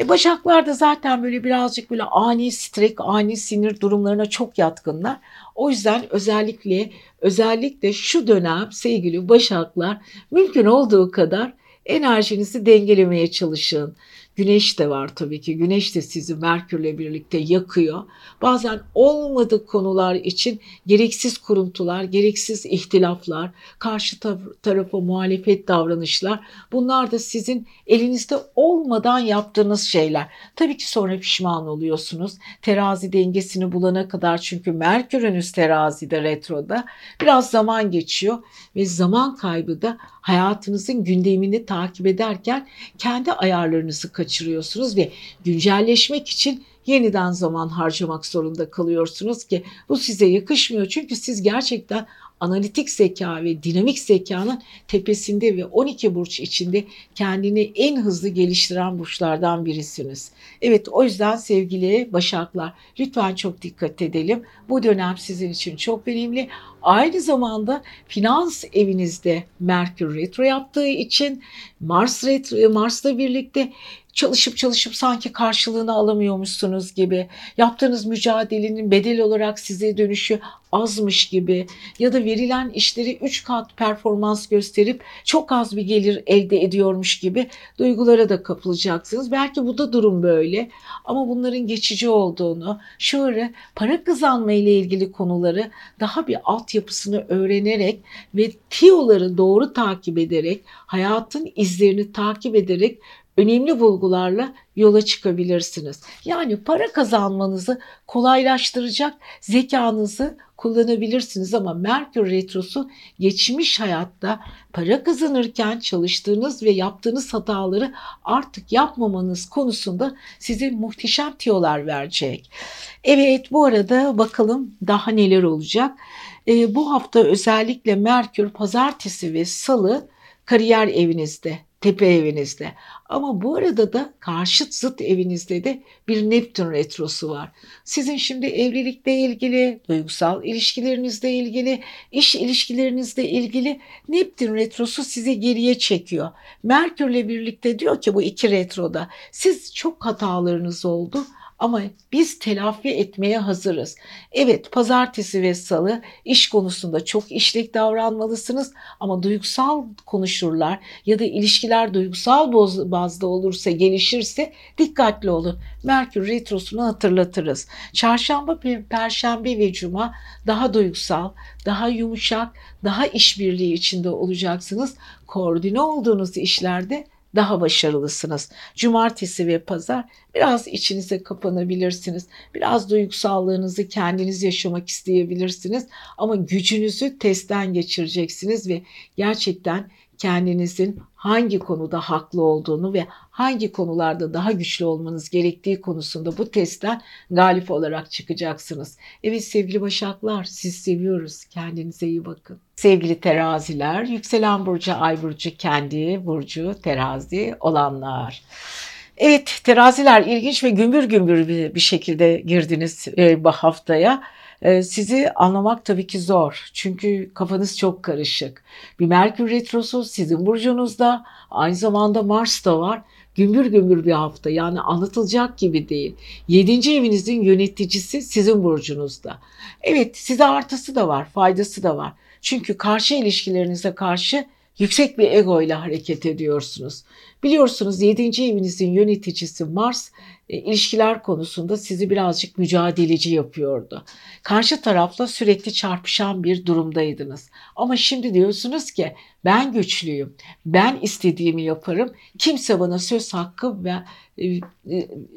E Başaklar da zaten böyle birazcık böyle ani strek, ani sinir durumlarına çok yatkınlar. O yüzden özellikle özellikle şu dönem sevgili Başaklar mümkün olduğu kadar enerjinizi dengelemeye çalışın. Güneş de var tabii ki. Güneş de sizi Merkürle birlikte yakıyor. Bazen olmadık konular için gereksiz kuruntular, gereksiz ihtilaflar, karşı tarafa muhalefet davranışlar bunlar da sizin elinizde olmadan yaptığınız şeyler. Tabii ki sonra pişman oluyorsunuz. Terazi dengesini bulana kadar çünkü Merkür'ünüz terazide retroda biraz zaman geçiyor ve zaman kaybı da hayatınızın gündemini takip ederken kendi ayarlarınızı kaçırıyorsunuz ve güncelleşmek için yeniden zaman harcamak zorunda kalıyorsunuz ki bu size yakışmıyor. Çünkü siz gerçekten analitik zeka ve dinamik zekanın tepesinde ve 12 burç içinde kendini en hızlı geliştiren burçlardan birisiniz. Evet o yüzden sevgili Başaklar lütfen çok dikkat edelim. Bu dönem sizin için çok önemli. Aynı zamanda finans evinizde Merkür retro yaptığı için Mars retro Mars'la birlikte çalışıp çalışıp sanki karşılığını alamıyormuşsunuz gibi, yaptığınız mücadelenin bedel olarak size dönüşü azmış gibi ya da verilen işleri 3 kat performans gösterip çok az bir gelir elde ediyormuş gibi duygulara da kapılacaksınız. Belki bu da durum böyle ama bunların geçici olduğunu, şu ara para kazanma ile ilgili konuları daha bir altyapısını öğrenerek ve tiyoları doğru takip ederek, hayatın izlerini takip ederek önemli bulgularla yola çıkabilirsiniz. Yani para kazanmanızı kolaylaştıracak zekanızı kullanabilirsiniz ama Merkür Retrosu geçmiş hayatta para kazanırken çalıştığınız ve yaptığınız hataları artık yapmamanız konusunda size muhteşem tiyolar verecek. Evet bu arada bakalım daha neler olacak. E, bu hafta özellikle Merkür pazartesi ve salı kariyer evinizde tepe evinizde. Ama bu arada da karşıt zıt evinizde de bir Neptün retrosu var. Sizin şimdi evlilikle ilgili, duygusal ilişkilerinizle ilgili, iş ilişkilerinizle ilgili Neptün retrosu sizi geriye çekiyor. Merkürle birlikte diyor ki bu iki retroda siz çok hatalarınız oldu ama biz telafi etmeye hazırız. Evet pazartesi ve salı iş konusunda çok işlek davranmalısınız ama duygusal konuşurlar ya da ilişkiler duygusal bazda olursa gelişirse dikkatli olun. Merkür retrosunu hatırlatırız. Çarşamba, perşembe ve cuma daha duygusal, daha yumuşak, daha işbirliği içinde olacaksınız. Koordine olduğunuz işlerde daha başarılısınız. Cumartesi ve pazar biraz içinize kapanabilirsiniz. Biraz duygusallığınızı kendiniz yaşamak isteyebilirsiniz ama gücünüzü testten geçireceksiniz ve gerçekten kendinizin hangi konuda haklı olduğunu ve hangi konularda daha güçlü olmanız gerektiği konusunda bu testten galip olarak çıkacaksınız. Evet sevgili Başaklar siz seviyoruz. Kendinize iyi bakın. Sevgili teraziler, yükselen burcu, ay burcu, kendi burcu, terazi olanlar. Evet teraziler ilginç ve gümbür gümbür bir şekilde girdiniz e, bu haftaya. Ee, sizi anlamak tabii ki zor. Çünkü kafanız çok karışık. Bir Merkür Retrosu sizin burcunuzda. Aynı zamanda Mars da var. Gümbür gümbür bir hafta yani anlatılacak gibi değil. Yedinci evinizin yöneticisi sizin burcunuzda. Evet size artısı da var, faydası da var. Çünkü karşı ilişkilerinize karşı yüksek bir ego ile hareket ediyorsunuz. Biliyorsunuz 7. evinizin yöneticisi Mars ilişkiler konusunda sizi birazcık mücadeleci yapıyordu. Karşı tarafla sürekli çarpışan bir durumdaydınız. Ama şimdi diyorsunuz ki ben güçlüyüm, ben istediğimi yaparım, kimse bana söz hakkı ve e,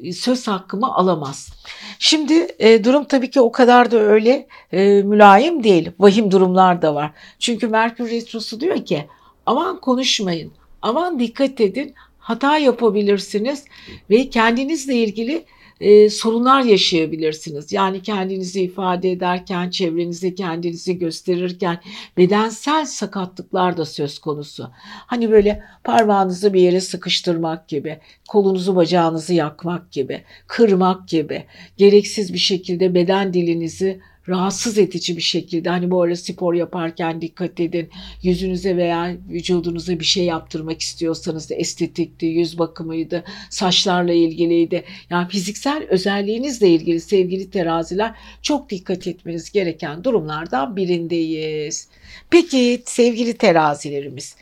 e, söz hakkımı alamaz. Şimdi e, durum tabii ki o kadar da öyle e, mülayim değil. Vahim durumlar da var. Çünkü Merkür Retrosu diyor ki aman konuşmayın, aman dikkat edin, hata yapabilirsiniz ve kendinizle ilgili e, sorunlar yaşayabilirsiniz. Yani kendinizi ifade ederken, çevrenize kendinizi gösterirken bedensel sakatlıklar da söz konusu. Hani böyle parmağınızı bir yere sıkıştırmak gibi, kolunuzu bacağınızı yakmak gibi, kırmak gibi, gereksiz bir şekilde beden dilinizi rahatsız edici bir şekilde hani bu arada spor yaparken dikkat edin yüzünüze veya vücudunuza bir şey yaptırmak istiyorsanız da estetikti, yüz bakımıydı, saçlarla ilgiliydi. Yani fiziksel özelliğinizle ilgili sevgili teraziler çok dikkat etmeniz gereken durumlardan birindeyiz. Peki sevgili terazilerimiz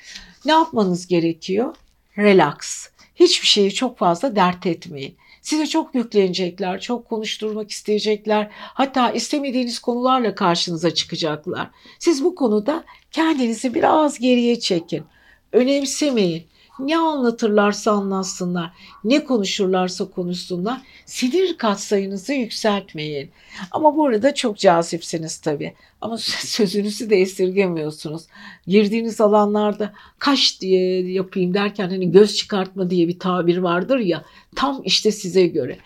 ne yapmanız gerekiyor? Relax. Hiçbir şeyi çok fazla dert etmeyin. Size çok yüklenecekler, çok konuşturmak isteyecekler. Hatta istemediğiniz konularla karşınıza çıkacaklar. Siz bu konuda kendinizi biraz geriye çekin. Önemsemeyin. Ne anlatırlarsa anlatsınlar, ne konuşurlarsa konuşsunlar. Sinir katsayınızı yükseltmeyin. Ama bu arada çok cazipsiniz tabii. Ama sözünüzü de esirgemiyorsunuz. Girdiğiniz alanlarda kaş diye yapayım derken hani göz çıkartma diye bir tabir vardır ya. Tam işte size göre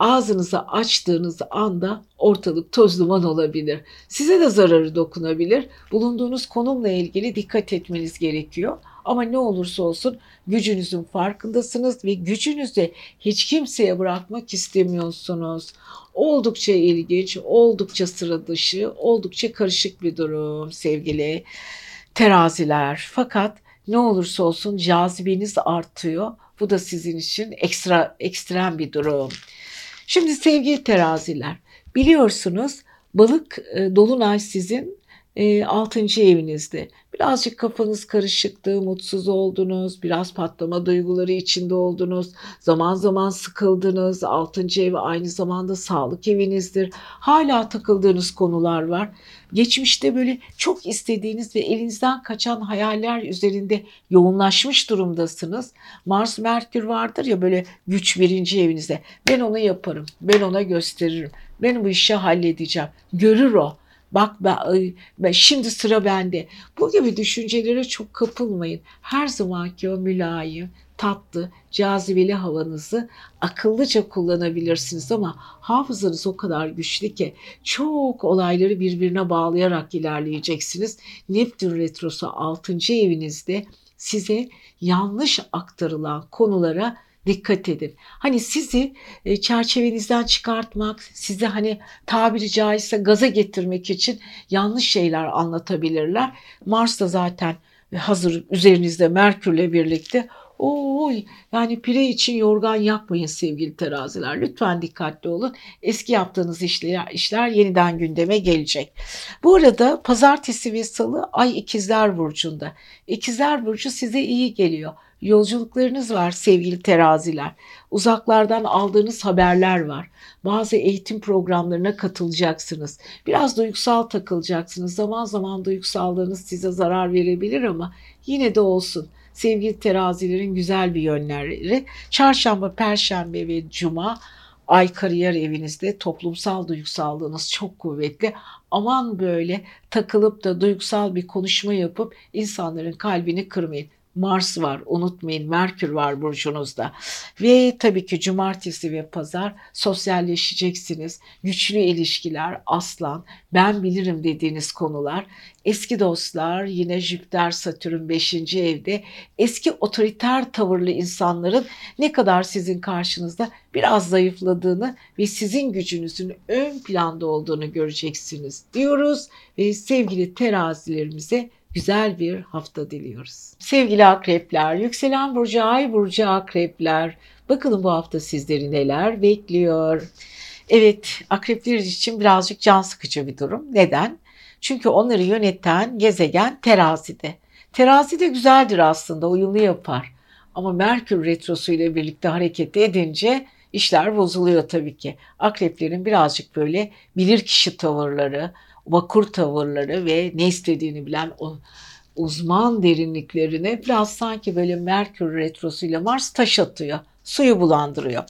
ağzınızı açtığınız anda ortalık toz duman olabilir. Size de zararı dokunabilir. Bulunduğunuz konumla ilgili dikkat etmeniz gerekiyor. Ama ne olursa olsun gücünüzün farkındasınız ve gücünüzü hiç kimseye bırakmak istemiyorsunuz. Oldukça ilginç, oldukça sıra dışı, oldukça karışık bir durum sevgili teraziler. Fakat ne olursa olsun cazibeniz artıyor. Bu da sizin için ekstra ekstrem bir durum. Şimdi sevgili teraziler biliyorsunuz balık e, dolunay sizin e, 6. evinizde. Birazcık kafanız karışıktı, mutsuz oldunuz, biraz patlama duyguları içinde oldunuz. Zaman zaman sıkıldınız. 6. ev aynı zamanda sağlık evinizdir. Hala takıldığınız konular var. Geçmişte böyle çok istediğiniz ve elinizden kaçan hayaller üzerinde yoğunlaşmış durumdasınız. Mars Merkür vardır ya böyle güç birinci evinizde. Ben onu yaparım. Ben ona gösteririm. Ben bu işi halledeceğim. Görür o. Bak ben, ben şimdi sıra bende. Bu gibi düşüncelere çok kapılmayın. Her zamanki o mülayim, tatlı, cazibeli havanızı akıllıca kullanabilirsiniz ama hafızanız o kadar güçlü ki çok olayları birbirine bağlayarak ilerleyeceksiniz. Neptün retrosu 6. evinizde size yanlış aktarılan konulara dikkat edin. Hani sizi e, çerçevenizden çıkartmak, sizi hani tabiri caizse gaza getirmek için yanlış şeyler anlatabilirler. Mars da zaten hazır üzerinizde Merkürle birlikte Oy yani pire için yorgan yakmayın sevgili teraziler. Lütfen dikkatli olun. Eski yaptığınız işler, işler yeniden gündeme gelecek. Bu arada pazartesi ve salı ay ikizler burcunda. İkizler burcu size iyi geliyor. Yolculuklarınız var sevgili teraziler. Uzaklardan aldığınız haberler var. Bazı eğitim programlarına katılacaksınız. Biraz duygusal takılacaksınız. Zaman zaman duygusallığınız size zarar verebilir ama yine de olsun. Sevgili terazilerin güzel bir yönleri. Çarşamba, perşembe ve cuma ay kariyer evinizde toplumsal duygusallığınız çok kuvvetli. Aman böyle takılıp da duygusal bir konuşma yapıp insanların kalbini kırmayın. Mars var unutmayın Merkür var burcunuzda ve tabii ki cumartesi ve pazar sosyalleşeceksiniz. Güçlü ilişkiler, aslan, ben bilirim dediğiniz konular, eski dostlar yine Jüpiter Satürn 5. evde eski otoriter tavırlı insanların ne kadar sizin karşınızda biraz zayıfladığını ve sizin gücünüzün ön planda olduğunu göreceksiniz diyoruz ve sevgili terazilerimize güzel bir hafta diliyoruz. Sevgili akrepler, yükselen burcu, ay burcu akrepler. Bakalım bu hafta sizleri neler bekliyor. Evet, akrepler için birazcık can sıkıcı bir durum. Neden? Çünkü onları yöneten gezegen terazide. Terazi de güzeldir aslında, uyumlu yapar. Ama Merkür retrosu ile birlikte hareket edince işler bozuluyor tabii ki. Akreplerin birazcık böyle bilirkişi tavırları, vakur tavırları ve ne istediğini bilen o uzman derinliklerine biraz sanki böyle Merkür retrosuyla Mars taş atıyor, suyu bulandırıyor.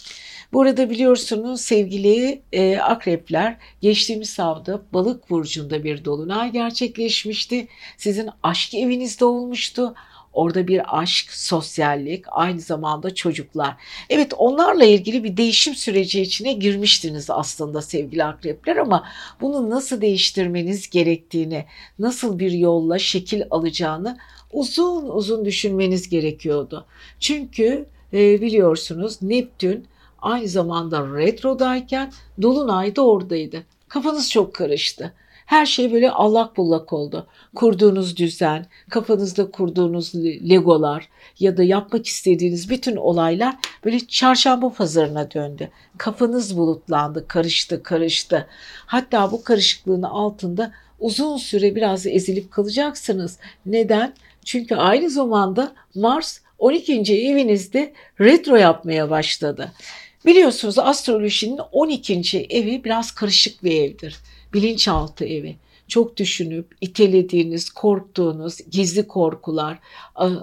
Burada biliyorsunuz sevgili e, akrepler geçtiğimiz hafta balık burcunda bir dolunay gerçekleşmişti. Sizin aşk evinizde olmuştu. Orada bir aşk, sosyallik, aynı zamanda çocuklar. Evet onlarla ilgili bir değişim süreci içine girmiştiniz aslında sevgili akrepler ama bunu nasıl değiştirmeniz gerektiğini, nasıl bir yolla şekil alacağını uzun uzun düşünmeniz gerekiyordu. Çünkü e, biliyorsunuz Neptün aynı zamanda retrodayken Dolunay da oradaydı. Kafanız çok karıştı. Her şey böyle allak bullak oldu. Kurduğunuz düzen, kafanızda kurduğunuz legolar ya da yapmak istediğiniz bütün olaylar böyle çarşamba pazarına döndü. Kafanız bulutlandı, karıştı, karıştı. Hatta bu karışıklığın altında uzun süre biraz ezilip kalacaksınız. Neden? Çünkü aynı zamanda Mars 12. evinizde retro yapmaya başladı. Biliyorsunuz astrolojinin 12. evi biraz karışık bir evdir bilinçaltı evi. Çok düşünüp itelediğiniz, korktuğunuz, gizli korkular,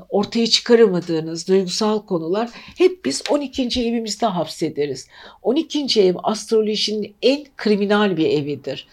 ortaya çıkaramadığınız duygusal konular hep biz 12. evimizde hapsederiz. 12. ev astrolojinin en kriminal bir evidir.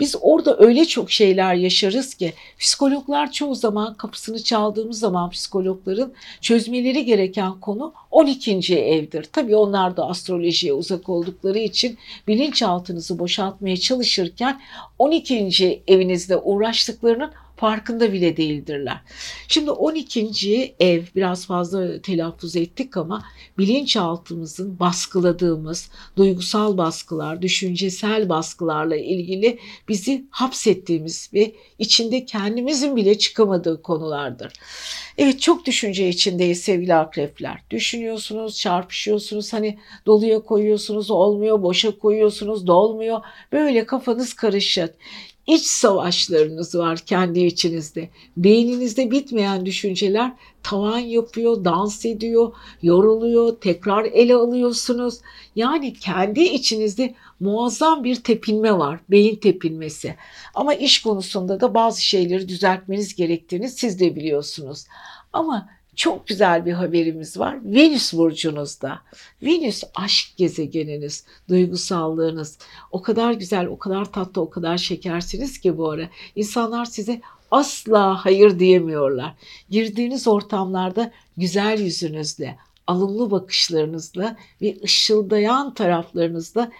Biz orada öyle çok şeyler yaşarız ki psikologlar çoğu zaman kapısını çaldığımız zaman psikologların çözmeleri gereken konu 12. evdir. Tabii onlar da astrolojiye uzak oldukları için bilinçaltınızı boşaltmaya çalışırken 12. evinizde uğraştıklarının farkında bile değildirler. Şimdi 12. ev biraz fazla telaffuz ettik ama bilinçaltımızın baskıladığımız duygusal baskılar, düşüncesel baskılarla ilgili bizi hapsettiğimiz ve içinde kendimizin bile çıkamadığı konulardır. Evet çok düşünce içindeyiz sevgili akrepler. Düşünüyorsunuz, çarpışıyorsunuz, hani doluya koyuyorsunuz olmuyor, boşa koyuyorsunuz dolmuyor. Böyle kafanız karışık. İç savaşlarınız var kendi içinizde. Beyninizde bitmeyen düşünceler tavan yapıyor, dans ediyor, yoruluyor, tekrar ele alıyorsunuz. Yani kendi içinizde muazzam bir tepinme var, beyin tepinmesi. Ama iş konusunda da bazı şeyleri düzeltmeniz gerektiğini siz de biliyorsunuz. Ama çok güzel bir haberimiz var. Venüs burcunuzda. Venüs aşk gezegeniniz, duygusallığınız. O kadar güzel, o kadar tatlı, o kadar şekersiniz ki bu ara. İnsanlar size asla hayır diyemiyorlar. Girdiğiniz ortamlarda güzel yüzünüzle, alımlı bakışlarınızla ve ışıldayan taraflarınızla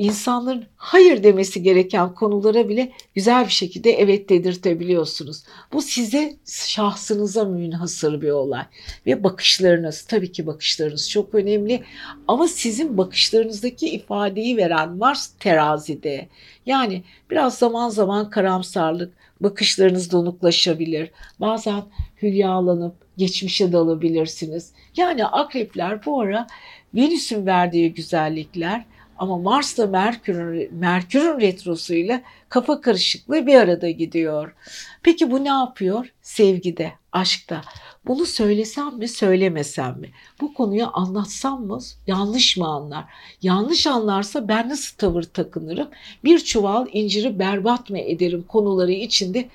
insanların hayır demesi gereken konulara bile güzel bir şekilde evet dedirtebiliyorsunuz. Bu size şahsınıza münhasır bir olay. Ve bakışlarınız, tabii ki bakışlarınız çok önemli. Ama sizin bakışlarınızdaki ifadeyi veren Mars terazide. Yani biraz zaman zaman karamsarlık, bakışlarınız donuklaşabilir. Bazen hülyalanıp geçmişe dalabilirsiniz. Yani akrepler bu ara Venüs'ün verdiği güzellikler ama Mars'la Merkür'ün Merkür'ün retrosuyla kafa karışıklığı bir arada gidiyor. Peki bu ne yapıyor? Sevgide, aşkta. Bunu söylesem mi, söylemesem mi? Bu konuyu anlatsam mı, yanlış mı anlar? Yanlış anlarsa ben nasıl tavır takınırım? Bir çuval inciri berbat mı ederim konuları içinde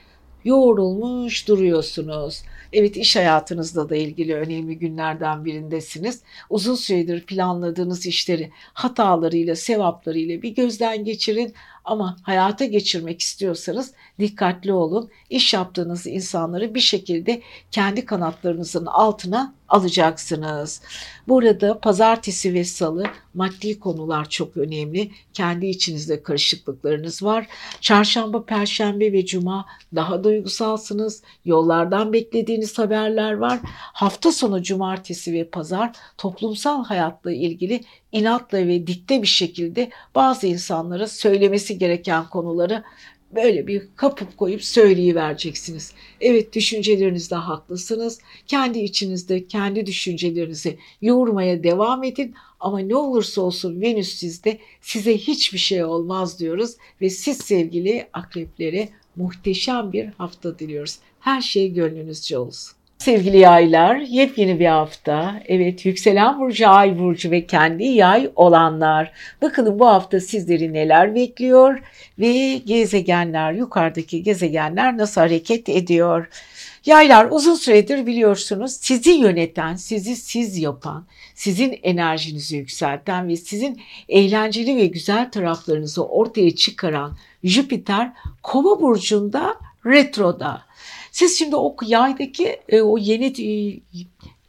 yoğrulmuş duruyorsunuz. Evet iş hayatınızla da ilgili önemli günlerden birindesiniz. Uzun süredir planladığınız işleri hatalarıyla, sevaplarıyla bir gözden geçirin ama hayata geçirmek istiyorsanız dikkatli olun. İş yaptığınız insanları bir şekilde kendi kanatlarınızın altına alacaksınız. Burada pazartesi ve salı maddi konular çok önemli. Kendi içinizde karışıklıklarınız var. Çarşamba, perşembe ve cuma daha duygusalsınız. Yollardan beklediğiniz haberler var. Hafta sonu cumartesi ve pazar toplumsal hayatla ilgili inatla ve dikte bir şekilde bazı insanlara söylemesi gereken konuları böyle bir kapıp koyup söyleyivereceksiniz. Evet düşüncelerinizde haklısınız. Kendi içinizde kendi düşüncelerinizi yoğurmaya devam edin. Ama ne olursa olsun Venüs sizde size hiçbir şey olmaz diyoruz. Ve siz sevgili akreplere muhteşem bir hafta diliyoruz. Her şey gönlünüzce olsun. Sevgili yaylar, yepyeni bir hafta. Evet, yükselen burcu, ay burcu ve kendi yay olanlar. Bakalım bu hafta sizleri neler bekliyor ve gezegenler, yukarıdaki gezegenler nasıl hareket ediyor? Yaylar uzun süredir biliyorsunuz sizi yöneten, sizi siz yapan, sizin enerjinizi yükselten ve sizin eğlenceli ve güzel taraflarınızı ortaya çıkaran Jüpiter Kova burcunda retroda. Siz şimdi o yaydaki e, o yeni e,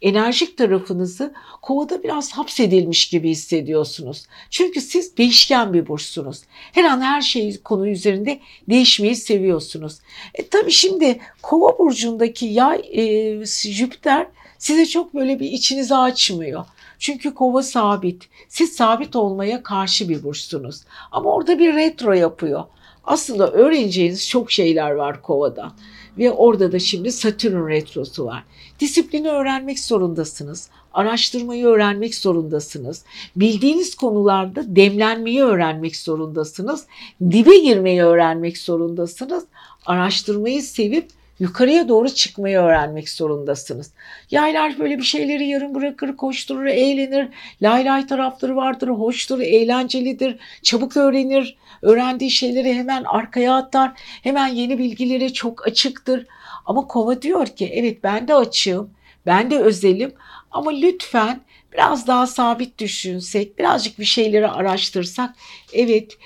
enerjik tarafınızı kovada biraz hapsedilmiş gibi hissediyorsunuz. Çünkü siz değişken bir burçsunuz. Her an her şey konu üzerinde değişmeyi seviyorsunuz. E, tabii şimdi kova burcundaki yay e, Jüpiter size çok böyle bir içinizi açmıyor. Çünkü kova sabit. Siz sabit olmaya karşı bir burçsunuz. Ama orada bir retro yapıyor. Aslında öğreneceğiniz çok şeyler var kovada. Ve orada da şimdi Satürn retrosu var. Disiplini öğrenmek zorundasınız. Araştırmayı öğrenmek zorundasınız. Bildiğiniz konularda demlenmeyi öğrenmek zorundasınız. Dibe girmeyi öğrenmek zorundasınız. Araştırmayı sevip yukarıya doğru çıkmayı öğrenmek zorundasınız. Yaylar böyle bir şeyleri yarım bırakır, koşturur, eğlenir. Lay lay tarafları vardır, hoştur, eğlencelidir, çabuk öğrenir. Öğrendiği şeyleri hemen arkaya atar. Hemen yeni bilgilere çok açıktır. Ama kova diyor ki evet ben de açığım, ben de özelim ama lütfen biraz daha sabit düşünsek, birazcık bir şeyleri araştırsak. Evet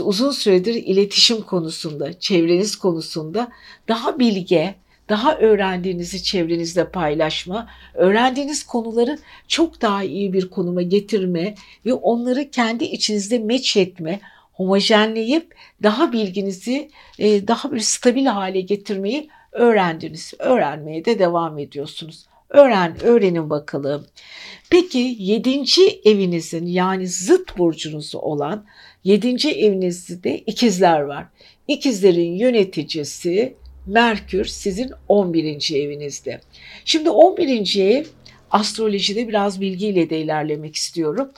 uzun süredir iletişim konusunda, çevreniz konusunda daha bilge, daha öğrendiğinizi çevrenizde paylaşma, öğrendiğiniz konuları çok daha iyi bir konuma getirme ve onları kendi içinizde meç etme, homojenleyip daha bilginizi e, daha bir stabil hale getirmeyi öğrendiniz. Öğrenmeye de devam ediyorsunuz. Öğren, öğrenin bakalım. Peki yedinci evinizin yani zıt burcunuz olan yedinci evinizde ikizler var. İkizlerin yöneticisi Merkür sizin 11. evinizde. Şimdi 11. ev astrolojide biraz bilgiyle de ilerlemek istiyorum.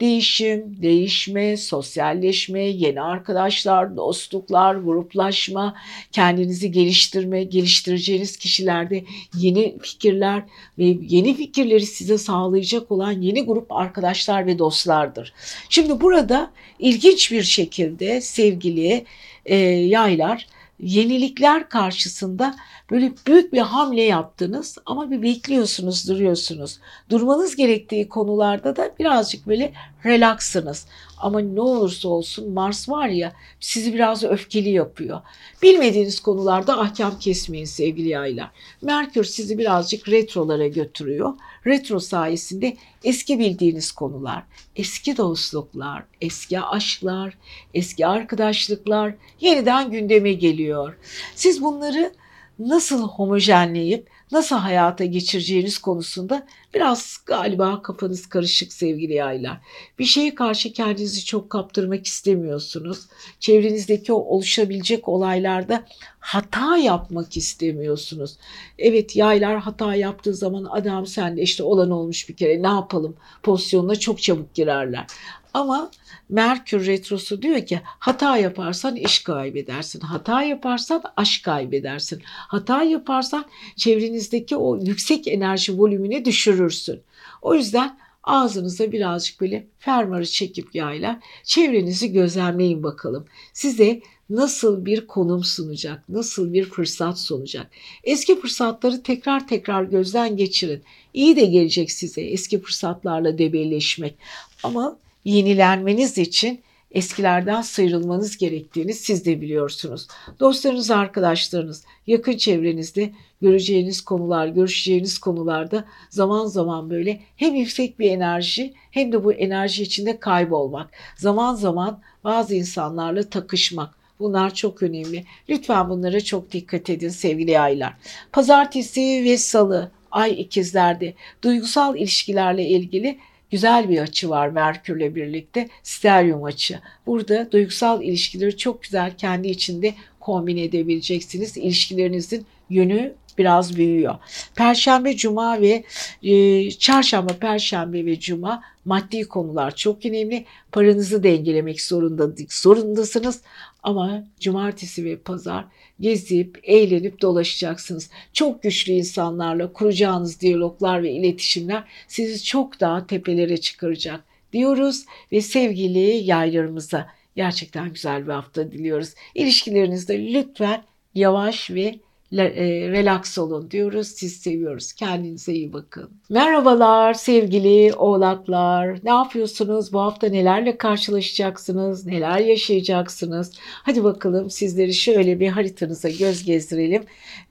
Değişim, değişme, sosyalleşme, yeni arkadaşlar, dostluklar, gruplaşma, kendinizi geliştirme, geliştireceğiniz kişilerde yeni fikirler ve yeni fikirleri size sağlayacak olan yeni grup arkadaşlar ve dostlardır. Şimdi burada ilginç bir şekilde sevgili e, yaylar yenilikler karşısında böyle büyük bir hamle yaptınız ama bir bekliyorsunuz, duruyorsunuz. Durmanız gerektiği konularda da birazcık böyle relaksınız. Ama ne olursa olsun Mars var ya sizi biraz öfkeli yapıyor. Bilmediğiniz konularda ahkam kesmeyin sevgili yaylar. Merkür sizi birazcık retrolara götürüyor. Retro sayesinde eski bildiğiniz konular, eski dostluklar, eski aşklar, eski arkadaşlıklar yeniden gündeme geliyor. Siz bunları nasıl homojenleyip nasıl hayata geçireceğiniz konusunda biraz galiba kafanız karışık sevgili yaylar. Bir şeye karşı kendinizi çok kaptırmak istemiyorsunuz. Çevrenizdeki oluşabilecek olaylarda hata yapmak istemiyorsunuz. Evet yaylar hata yaptığı zaman adam sende işte olan olmuş bir kere ne yapalım pozisyonuna çok çabuk girerler. Ama Merkür Retrosu diyor ki hata yaparsan iş kaybedersin. Hata yaparsan aşk kaybedersin. Hata yaparsan çevrenizdeki o yüksek enerji volümünü düşürürsün. O yüzden ağzınıza birazcık böyle fermarı çekip yayla çevrenizi gözlemleyin bakalım. Size nasıl bir konum sunacak, nasıl bir fırsat sunacak. Eski fırsatları tekrar tekrar gözden geçirin. İyi de gelecek size eski fırsatlarla debelleşmek. Ama yenilenmeniz için eskilerden sıyrılmanız gerektiğini siz de biliyorsunuz. Dostlarınız, arkadaşlarınız, yakın çevrenizde göreceğiniz konular, görüşeceğiniz konularda zaman zaman böyle hem yüksek bir enerji hem de bu enerji içinde kaybolmak. Zaman zaman bazı insanlarla takışmak. Bunlar çok önemli. Lütfen bunlara çok dikkat edin sevgili aylar. Pazartesi ve salı ay ikizlerde duygusal ilişkilerle ilgili güzel bir açı var Merkürle birlikte steryum açı. Burada duygusal ilişkileri çok güzel kendi içinde kombin edebileceksiniz. İlişkilerinizin yönü biraz büyüyor. Perşembe, cuma ve e, çarşamba, perşembe ve cuma maddi konular çok önemli. Paranızı dengelemek zorunda, zorundasınız. Ama cumartesi ve pazar gezip, eğlenip dolaşacaksınız. Çok güçlü insanlarla kuracağınız diyaloglar ve iletişimler sizi çok daha tepelere çıkaracak diyoruz ve sevgili yaylarımıza gerçekten güzel bir hafta diliyoruz. İlişkilerinizde lütfen yavaş ve relax olun diyoruz. Siz seviyoruz. Kendinize iyi bakın. Merhabalar sevgili oğlaklar. Ne yapıyorsunuz? Bu hafta nelerle karşılaşacaksınız? Neler yaşayacaksınız? Hadi bakalım sizleri şöyle bir haritanıza göz gezdirelim.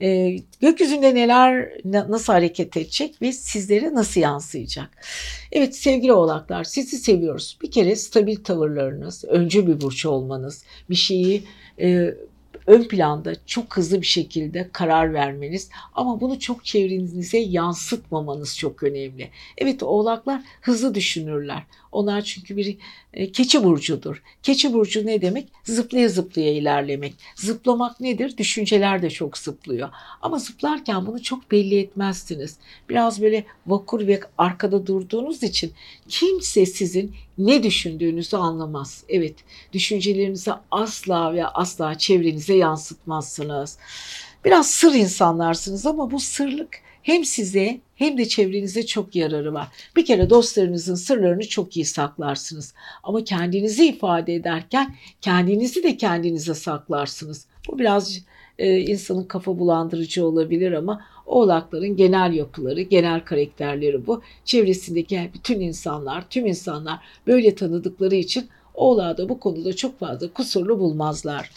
Ee, gökyüzünde neler nasıl hareket edecek ve sizlere nasıl yansıyacak? Evet sevgili oğlaklar sizi seviyoruz. Bir kere stabil tavırlarınız, öncü bir burç olmanız, bir şeyi e, ön planda çok hızlı bir şekilde karar vermeniz ama bunu çok çevrenize yansıtmamanız çok önemli. Evet oğlaklar hızlı düşünürler. Onlar çünkü bir e, keçi burcudur. Keçi burcu ne demek? Zıplaya zıplaya ilerlemek. Zıplamak nedir? Düşünceler de çok zıplıyor. Ama zıplarken bunu çok belli etmezsiniz. Biraz böyle vakur ve arkada durduğunuz için kimse sizin ne düşündüğünüzü anlamaz. Evet, düşüncelerinizi asla ve asla çevrenize yansıtmazsınız. Biraz sır insanlarsınız ama bu sırlık hem size hem de çevrenize çok yararı var. Bir kere dostlarınızın sırlarını çok iyi saklarsınız. Ama kendinizi ifade ederken kendinizi de kendinize saklarsınız. Bu biraz e, insanın kafa bulandırıcı olabilir ama oğlakların genel yapıları, genel karakterleri bu. Çevresindeki bütün insanlar, tüm insanlar böyle tanıdıkları için Oğlağı da bu konuda çok fazla kusurlu bulmazlar.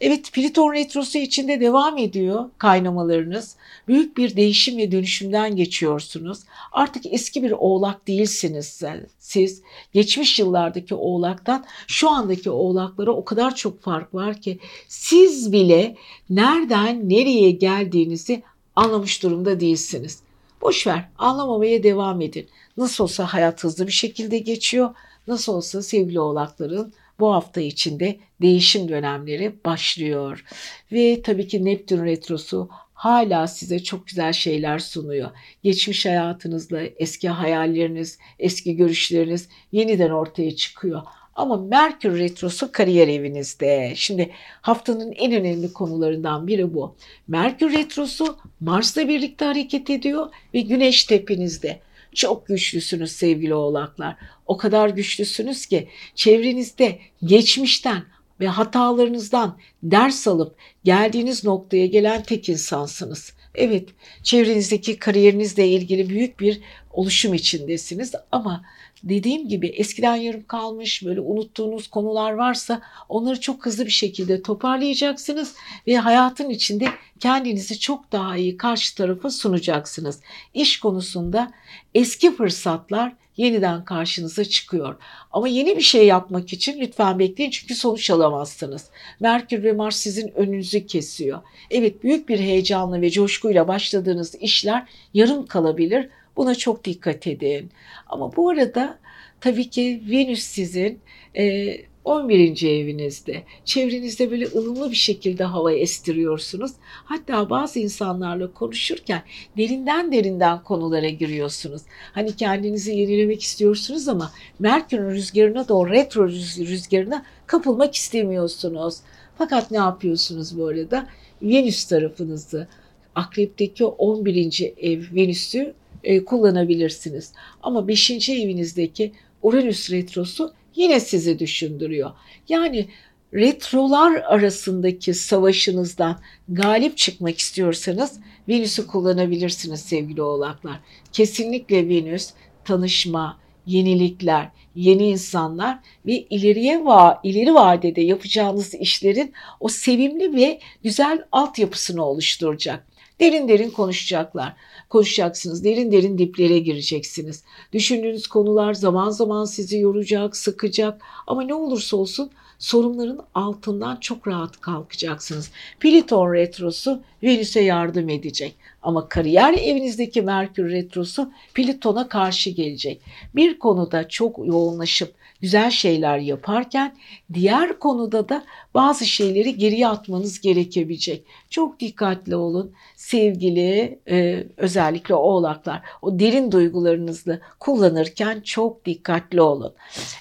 Evet Pliton retrosu içinde devam ediyor kaynamalarınız. Büyük bir değişim ve dönüşümden geçiyorsunuz. Artık eski bir oğlak değilsiniz siz. Geçmiş yıllardaki oğlaktan şu andaki oğlaklara o kadar çok fark var ki siz bile nereden nereye geldiğinizi anlamış durumda değilsiniz. Boş ver, anlamamaya devam edin. Nasıl olsa hayat hızlı bir şekilde geçiyor. Nasıl olsa sevgili oğlakların bu hafta içinde değişim dönemleri başlıyor. Ve tabii ki Neptün retrosu hala size çok güzel şeyler sunuyor. Geçmiş hayatınızla eski hayalleriniz, eski görüşleriniz yeniden ortaya çıkıyor. Ama Merkür Retrosu kariyer evinizde. Şimdi haftanın en önemli konularından biri bu. Merkür Retrosu Mars'la birlikte hareket ediyor ve Güneş tepinizde. Çok güçlüsünüz sevgili oğlaklar. O kadar güçlüsünüz ki çevrenizde geçmişten ve hatalarınızdan ders alıp geldiğiniz noktaya gelen tek insansınız. Evet, çevrenizdeki kariyerinizle ilgili büyük bir oluşum içindesiniz ama dediğim gibi eskiden yarım kalmış böyle unuttuğunuz konular varsa onları çok hızlı bir şekilde toparlayacaksınız ve hayatın içinde kendinizi çok daha iyi karşı tarafa sunacaksınız. İş konusunda eski fırsatlar yeniden karşınıza çıkıyor. Ama yeni bir şey yapmak için lütfen bekleyin çünkü sonuç alamazsınız. Merkür ve Mars sizin önünüzü kesiyor. Evet büyük bir heyecanla ve coşkuyla başladığınız işler yarım kalabilir. Buna çok dikkat edin. Ama bu arada tabii ki Venüs sizin e, 11. evinizde. Çevrenizde böyle ılımlı bir şekilde hava estiriyorsunuz. Hatta bazı insanlarla konuşurken derinden derinden konulara giriyorsunuz. Hani kendinizi yenilemek istiyorsunuz ama Merkür'ün rüzgarına doğru retro rüzgarına kapılmak istemiyorsunuz. Fakat ne yapıyorsunuz bu arada? Venüs tarafınızı, akrepteki 11. ev Venüs'ü e, kullanabilirsiniz. Ama 5. evinizdeki Uranüs retrosu yine sizi düşündürüyor. Yani retrolar arasındaki savaşınızdan galip çıkmak istiyorsanız Venüs'ü kullanabilirsiniz sevgili oğlaklar. Kesinlikle Venüs tanışma, yenilikler, yeni insanlar ve ileriye va ileri vadede yapacağınız işlerin o sevimli ve güzel altyapısını oluşturacak. Derin derin konuşacaklar konuşacaksınız. Derin derin diplere gireceksiniz. Düşündüğünüz konular zaman zaman sizi yoracak, sıkacak ama ne olursa olsun sorunların altından çok rahat kalkacaksınız. Pliton retrosu Venüs'e yardım edecek. Ama kariyer evinizdeki Merkür retrosu Plüton'a karşı gelecek. Bir konuda çok yoğunlaşıp güzel şeyler yaparken diğer konuda da bazı şeyleri geriye atmanız gerekebilecek. Çok dikkatli olun sevgili e, özellikle oğlaklar. O derin duygularınızı kullanırken çok dikkatli olun.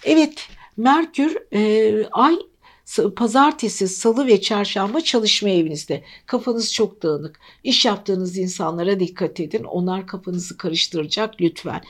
Evet Merkür e, ay pazartesi, salı ve çarşamba çalışma evinizde. Kafanız çok dağınık. İş yaptığınız insanlara dikkat edin. Onlar kafanızı karıştıracak lütfen.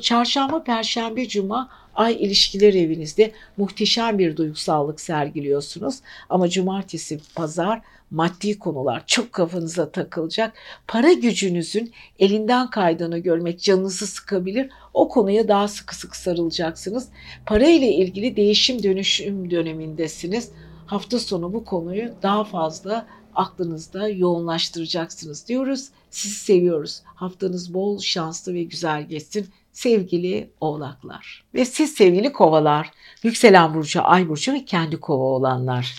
Çarşamba, perşembe, cuma ay ilişkiler evinizde muhteşem bir duygusallık sergiliyorsunuz. Ama cumartesi, pazar maddi konular çok kafanıza takılacak. Para gücünüzün elinden kaydığını görmek canınızı sıkabilir. O konuya daha sıkı sıkı sarılacaksınız. Para ile ilgili değişim dönüşüm dönemindesiniz. Hafta sonu bu konuyu daha fazla aklınızda yoğunlaştıracaksınız diyoruz. Sizi seviyoruz. Haftanız bol, şanslı ve güzel geçsin sevgili oğlaklar. Ve siz sevgili kovalar, yükselen burcu, ay burcu ve kendi kova olanlar.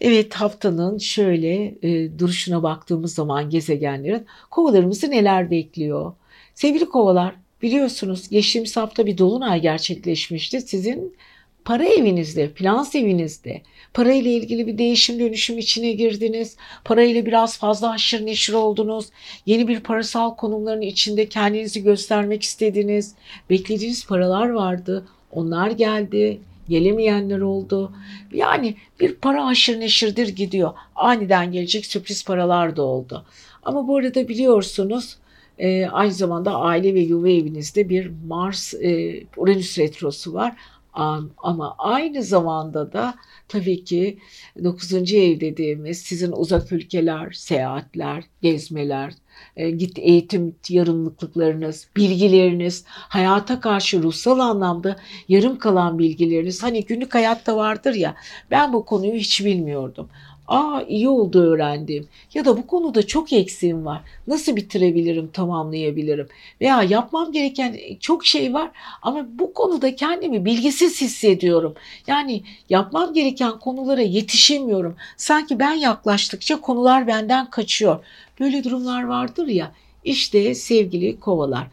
Evet haftanın şöyle e, duruşuna baktığımız zaman gezegenlerin kovalarımızı neler bekliyor? Sevgili kovalar biliyorsunuz geçtiğimiz hafta bir dolunay gerçekleşmişti. Sizin para evinizde, finans evinizde parayla ilgili bir değişim dönüşüm içine girdiniz. Parayla biraz fazla haşır neşir oldunuz. Yeni bir parasal konumların içinde kendinizi göstermek istediniz. Beklediğiniz paralar vardı. Onlar geldi gelemeyenler oldu. Yani bir para aşırı neşirdir gidiyor. Aniden gelecek sürpriz paralar da oldu. Ama bu arada biliyorsunuz e, aynı zamanda aile ve yuva evinizde bir Mars e, Uranüs retrosu var. Ama aynı zamanda da tabii ki 9. ev dediğimiz sizin uzak ülkeler, seyahatler, gezmeler, e, git eğitim yarımlıklarınız, bilgileriniz, hayata karşı ruhsal anlamda yarım kalan bilgileriniz. Hani günlük hayatta vardır ya ben bu konuyu hiç bilmiyordum. Aa iyi oldu öğrendim. Ya da bu konuda çok eksiğim var. Nasıl bitirebilirim, tamamlayabilirim? Veya yapmam gereken çok şey var ama bu konuda kendimi bilgisiz hissediyorum. Yani yapmam gereken konulara yetişemiyorum. Sanki ben yaklaştıkça konular benden kaçıyor. Böyle durumlar vardır ya. İşte sevgili kovalar.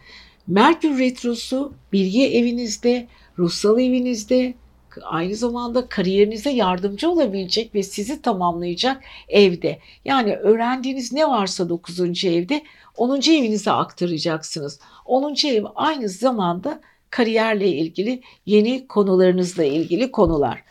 Merkür Retrosu bilgi evinizde, ruhsal evinizde, Aynı zamanda kariyerinize yardımcı olabilecek ve sizi tamamlayacak evde. Yani öğrendiğiniz ne varsa 9. evde 10. evinize aktaracaksınız. 10. ev aynı zamanda kariyerle ilgili yeni konularınızla ilgili konular.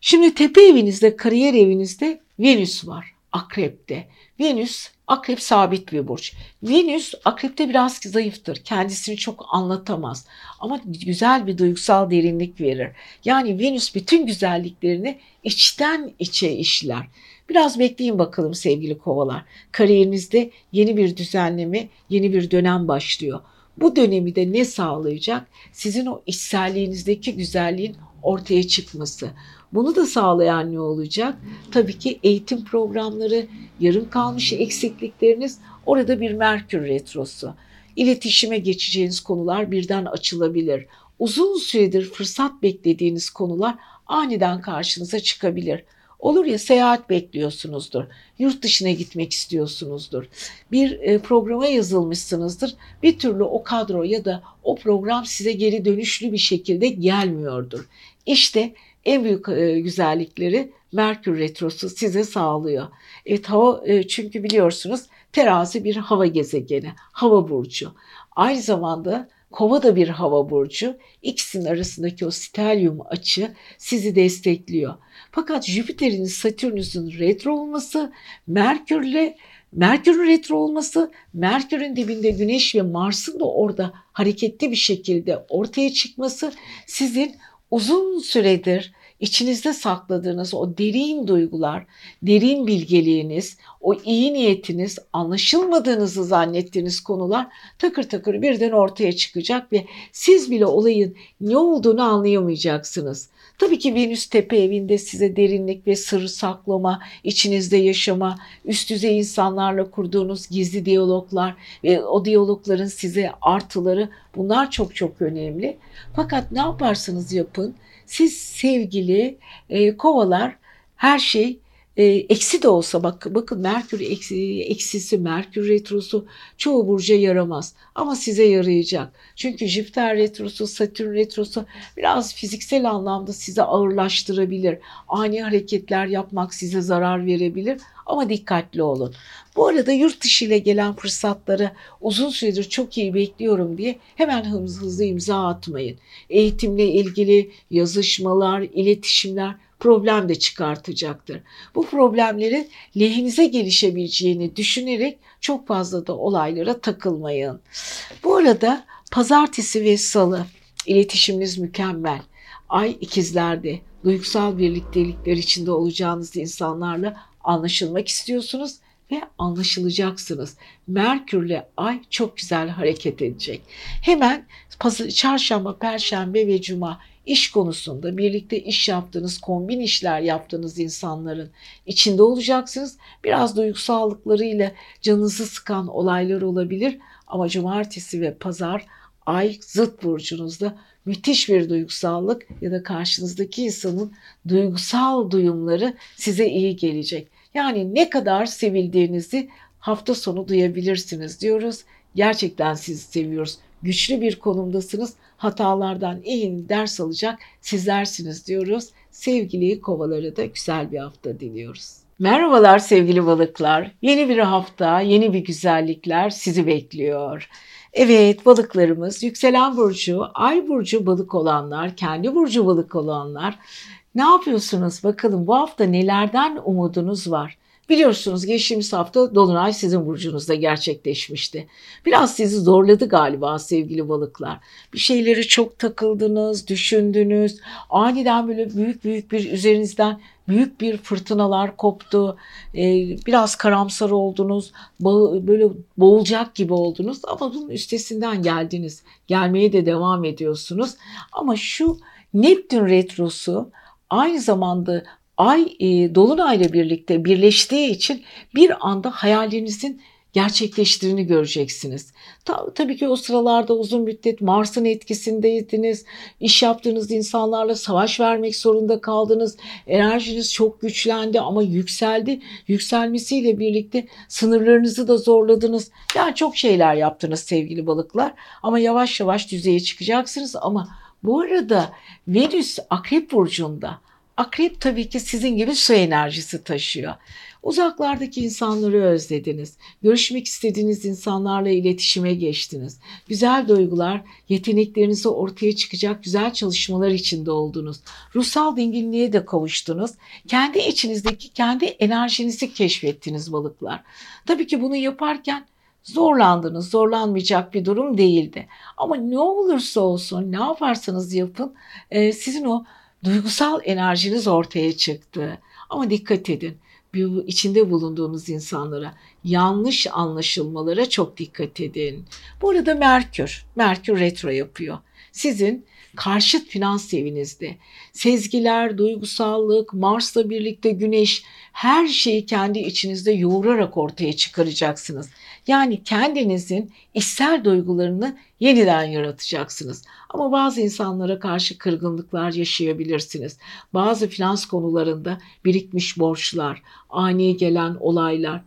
Şimdi tepe evinizde, kariyer evinizde Venüs var. Akrep'te. Venüs Akrep sabit bir burç. Venüs akrepte biraz zayıftır. Kendisini çok anlatamaz. Ama güzel bir duygusal derinlik verir. Yani Venüs bütün güzelliklerini içten içe işler. Biraz bekleyin bakalım sevgili kovalar. Kariyerinizde yeni bir düzenleme, yeni bir dönem başlıyor. Bu dönemi de ne sağlayacak? Sizin o içselliğinizdeki güzelliğin ortaya çıkması. Bunu da sağlayan ne olacak? Tabii ki eğitim programları, yarım kalmış eksiklikleriniz, orada bir Merkür Retrosu. İletişime geçeceğiniz konular birden açılabilir. Uzun süredir fırsat beklediğiniz konular aniden karşınıza çıkabilir. Olur ya seyahat bekliyorsunuzdur. Yurt dışına gitmek istiyorsunuzdur. Bir e, programa yazılmışsınızdır. Bir türlü o kadro ya da o program size geri dönüşlü bir şekilde gelmiyordur. İşte en büyük e, güzellikleri Merkür Retrosu size sağlıyor. Evet hava çünkü biliyorsunuz terazi bir hava gezegeni, hava burcu. Aynı zamanda Kova da bir hava burcu. İkisinin arasındaki o stelyum açı sizi destekliyor. Fakat Jüpiter'in Satürn'ün retro olması, Merkür'le Merkür'ün retro olması, Merkür'ün dibinde Güneş ve Mars'ın da orada hareketli bir şekilde ortaya çıkması sizin uzun süredir içinizde sakladığınız o derin duygular, derin bilgeliğiniz, o iyi niyetiniz, anlaşılmadığınızı zannettiğiniz konular takır takır birden ortaya çıkacak ve siz bile olayın ne olduğunu anlayamayacaksınız. Tabii ki Venüs tepe evinde size derinlik ve sır saklama, içinizde yaşama, üst düzey insanlarla kurduğunuz gizli diyaloglar ve o diyalogların size artıları bunlar çok çok önemli. Fakat ne yaparsanız yapın siz sevgili e, kovalar her şey e, eksi de olsa bak bakın Merkür eksi, eksisi Merkür retrosu çoğu burca yaramaz ama size yarayacak. Çünkü Jüpiter retrosu, Satürn retrosu biraz fiziksel anlamda size ağırlaştırabilir. Ani hareketler yapmak size zarar verebilir ama dikkatli olun. Bu arada yurt dışı ile gelen fırsatları uzun süredir çok iyi bekliyorum diye hemen hızlı hızlı imza atmayın. Eğitimle ilgili yazışmalar, iletişimler problem de çıkartacaktır. Bu problemlerin lehinize gelişebileceğini düşünerek çok fazla da olaylara takılmayın. Bu arada pazartesi ve salı iletişiminiz mükemmel. Ay ikizlerde duygusal birliktelikler içinde olacağınız insanlarla anlaşılmak istiyorsunuz ve anlaşılacaksınız. Merkürle Ay çok güzel hareket edecek. Hemen çarşamba, perşembe ve cuma iş konusunda birlikte iş yaptığınız, kombin işler yaptığınız insanların içinde olacaksınız. Biraz duygusallıklarıyla canınızı sıkan olaylar olabilir ama cumartesi ve pazar ay zıt burcunuzda müthiş bir duygusallık ya da karşınızdaki insanın duygusal duyumları size iyi gelecek. Yani ne kadar sevildiğinizi hafta sonu duyabilirsiniz diyoruz. Gerçekten sizi seviyoruz. Güçlü bir konumdasınız. Hatalardan iyi ders alacak sizlersiniz diyoruz. Sevgili kovalara da güzel bir hafta diliyoruz. Merhabalar sevgili balıklar. Yeni bir hafta, yeni bir güzellikler sizi bekliyor. Evet balıklarımız yükselen burcu, ay burcu balık olanlar, kendi burcu balık olanlar ne yapıyorsunuz bakalım bu hafta nelerden umudunuz var? Biliyorsunuz geçtiğimiz hafta Dolunay sizin burcunuzda gerçekleşmişti. Biraz sizi zorladı galiba sevgili balıklar. Bir şeyleri çok takıldınız, düşündünüz. Aniden böyle büyük büyük bir üzerinizden büyük bir fırtınalar koptu. Ee, biraz karamsar oldunuz. Böyle boğulacak gibi oldunuz. Ama bunun üstesinden geldiniz. Gelmeye de devam ediyorsunuz. Ama şu Neptün retrosu aynı zamanda ay e, dolunayla birlikte birleştiği için bir anda hayalinizin gerçekleştiğini göreceksiniz. Ta, tabii ki o sıralarda uzun müddet Mars'ın etkisindeydiniz. İş yaptığınız insanlarla savaş vermek zorunda kaldınız. Enerjiniz çok güçlendi ama yükseldi. Yükselmesiyle birlikte sınırlarınızı da zorladınız. Yani çok şeyler yaptınız sevgili balıklar. Ama yavaş yavaş düzeye çıkacaksınız ama Bu arada Venüs Akrep Burcu'nda. Akrep tabii ki sizin gibi su enerjisi taşıyor. Uzaklardaki insanları özlediniz. Görüşmek istediğiniz insanlarla iletişime geçtiniz. Güzel duygular, yeteneklerinizi ortaya çıkacak güzel çalışmalar içinde oldunuz. Ruhsal dinginliğe de kavuştunuz. Kendi içinizdeki kendi enerjinizi keşfettiniz balıklar. Tabii ki bunu yaparken zorlandınız. Zorlanmayacak bir durum değildi. Ama ne olursa olsun ne yaparsanız yapın e, sizin o duygusal enerjiniz ortaya çıktı. Ama dikkat edin içinde bulunduğunuz insanlara yanlış anlaşılmalara çok dikkat edin. Bu arada Merkür, Merkür retro yapıyor. Sizin karşıt finans evinizde. Sezgiler, duygusallık, Mars'la birlikte Güneş her şeyi kendi içinizde yoğurarak ortaya çıkaracaksınız. Yani kendinizin içsel duygularını yeniden yaratacaksınız. Ama bazı insanlara karşı kırgınlıklar yaşayabilirsiniz. Bazı finans konularında birikmiş borçlar, ani gelen olaylar,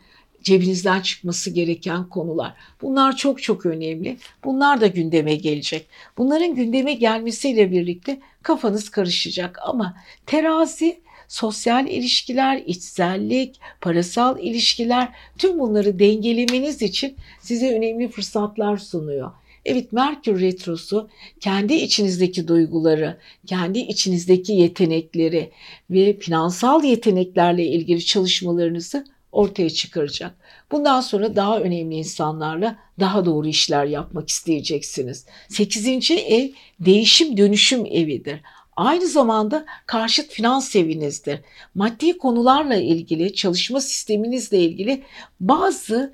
cebinizden çıkması gereken konular. Bunlar çok çok önemli. Bunlar da gündeme gelecek. Bunların gündeme gelmesiyle birlikte kafanız karışacak ama terazi sosyal ilişkiler, içsellik, parasal ilişkiler tüm bunları dengelemeniz için size önemli fırsatlar sunuyor. Evet Merkür Retrosu kendi içinizdeki duyguları, kendi içinizdeki yetenekleri ve finansal yeteneklerle ilgili çalışmalarınızı ortaya çıkaracak. Bundan sonra daha önemli insanlarla daha doğru işler yapmak isteyeceksiniz. 8. ev değişim dönüşüm evidir. Aynı zamanda karşıt finans evinizdir. Maddi konularla ilgili, çalışma sisteminizle ilgili bazı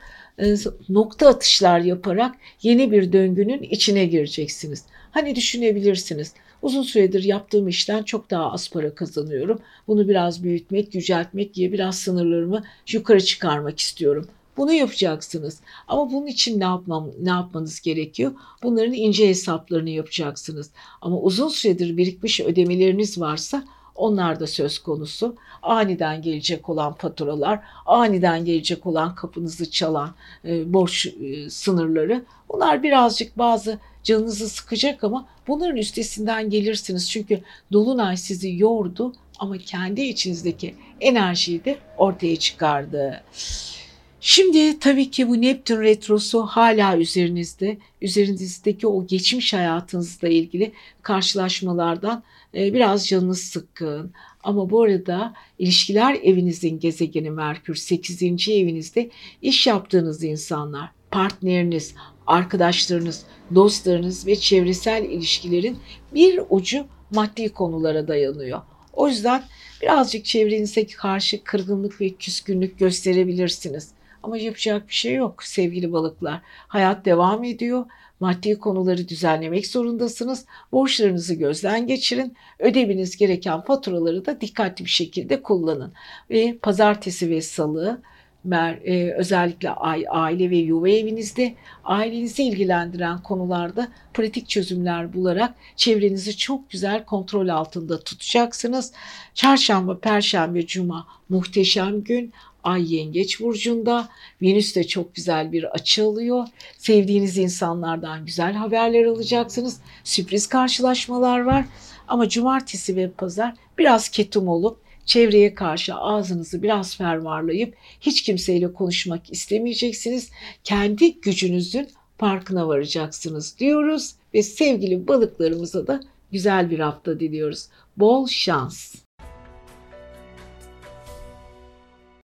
nokta atışlar yaparak yeni bir döngünün içine gireceksiniz. Hani düşünebilirsiniz. Uzun süredir yaptığım işten çok daha az para kazanıyorum. Bunu biraz büyütmek, yüceltmek diye biraz sınırlarımı yukarı çıkarmak istiyorum. Bunu yapacaksınız. Ama bunun için ne yapmam ne yapmanız gerekiyor? Bunların ince hesaplarını yapacaksınız. Ama uzun süredir birikmiş ödemeleriniz varsa onlar da söz konusu. Aniden gelecek olan faturalar, aniden gelecek olan kapınızı çalan e, borç e, sınırları. Bunlar birazcık bazı canınızı sıkacak ama bunların üstesinden gelirsiniz. Çünkü Dolunay sizi yordu ama kendi içinizdeki enerjiyi de ortaya çıkardı. Şimdi tabii ki bu Neptün retrosu hala üzerinizde. Üzerinizdeki o geçmiş hayatınızla ilgili karşılaşmalardan e, biraz canınız sıkkın. Ama bu arada ilişkiler evinizin gezegeni Merkür 8. evinizde iş yaptığınız insanlar, partneriniz, arkadaşlarınız, dostlarınız ve çevresel ilişkilerin bir ucu maddi konulara dayanıyor. O yüzden birazcık çevrenize karşı kırgınlık ve küskünlük gösterebilirsiniz. Ama yapacak bir şey yok sevgili balıklar. Hayat devam ediyor. Maddi konuları düzenlemek zorundasınız. Borçlarınızı gözden geçirin. Ödemeniz gereken faturaları da dikkatli bir şekilde kullanın. Ve pazartesi ve salı e, özellikle aile ve yuva evinizde ailenizi ilgilendiren konularda pratik çözümler bularak çevrenizi çok güzel kontrol altında tutacaksınız. Çarşamba, perşembe, cuma muhteşem gün. Ay Yengeç burcunda. Venüs de çok güzel bir açı alıyor. Sevdiğiniz insanlardan güzel haberler alacaksınız. Sürpriz karşılaşmalar var. Ama cumartesi ve pazar biraz ketum olup çevreye karşı ağzınızı biraz fervarlayıp hiç kimseyle konuşmak istemeyeceksiniz. Kendi gücünüzün farkına varacaksınız diyoruz ve sevgili balıklarımıza da güzel bir hafta diliyoruz. Bol şans.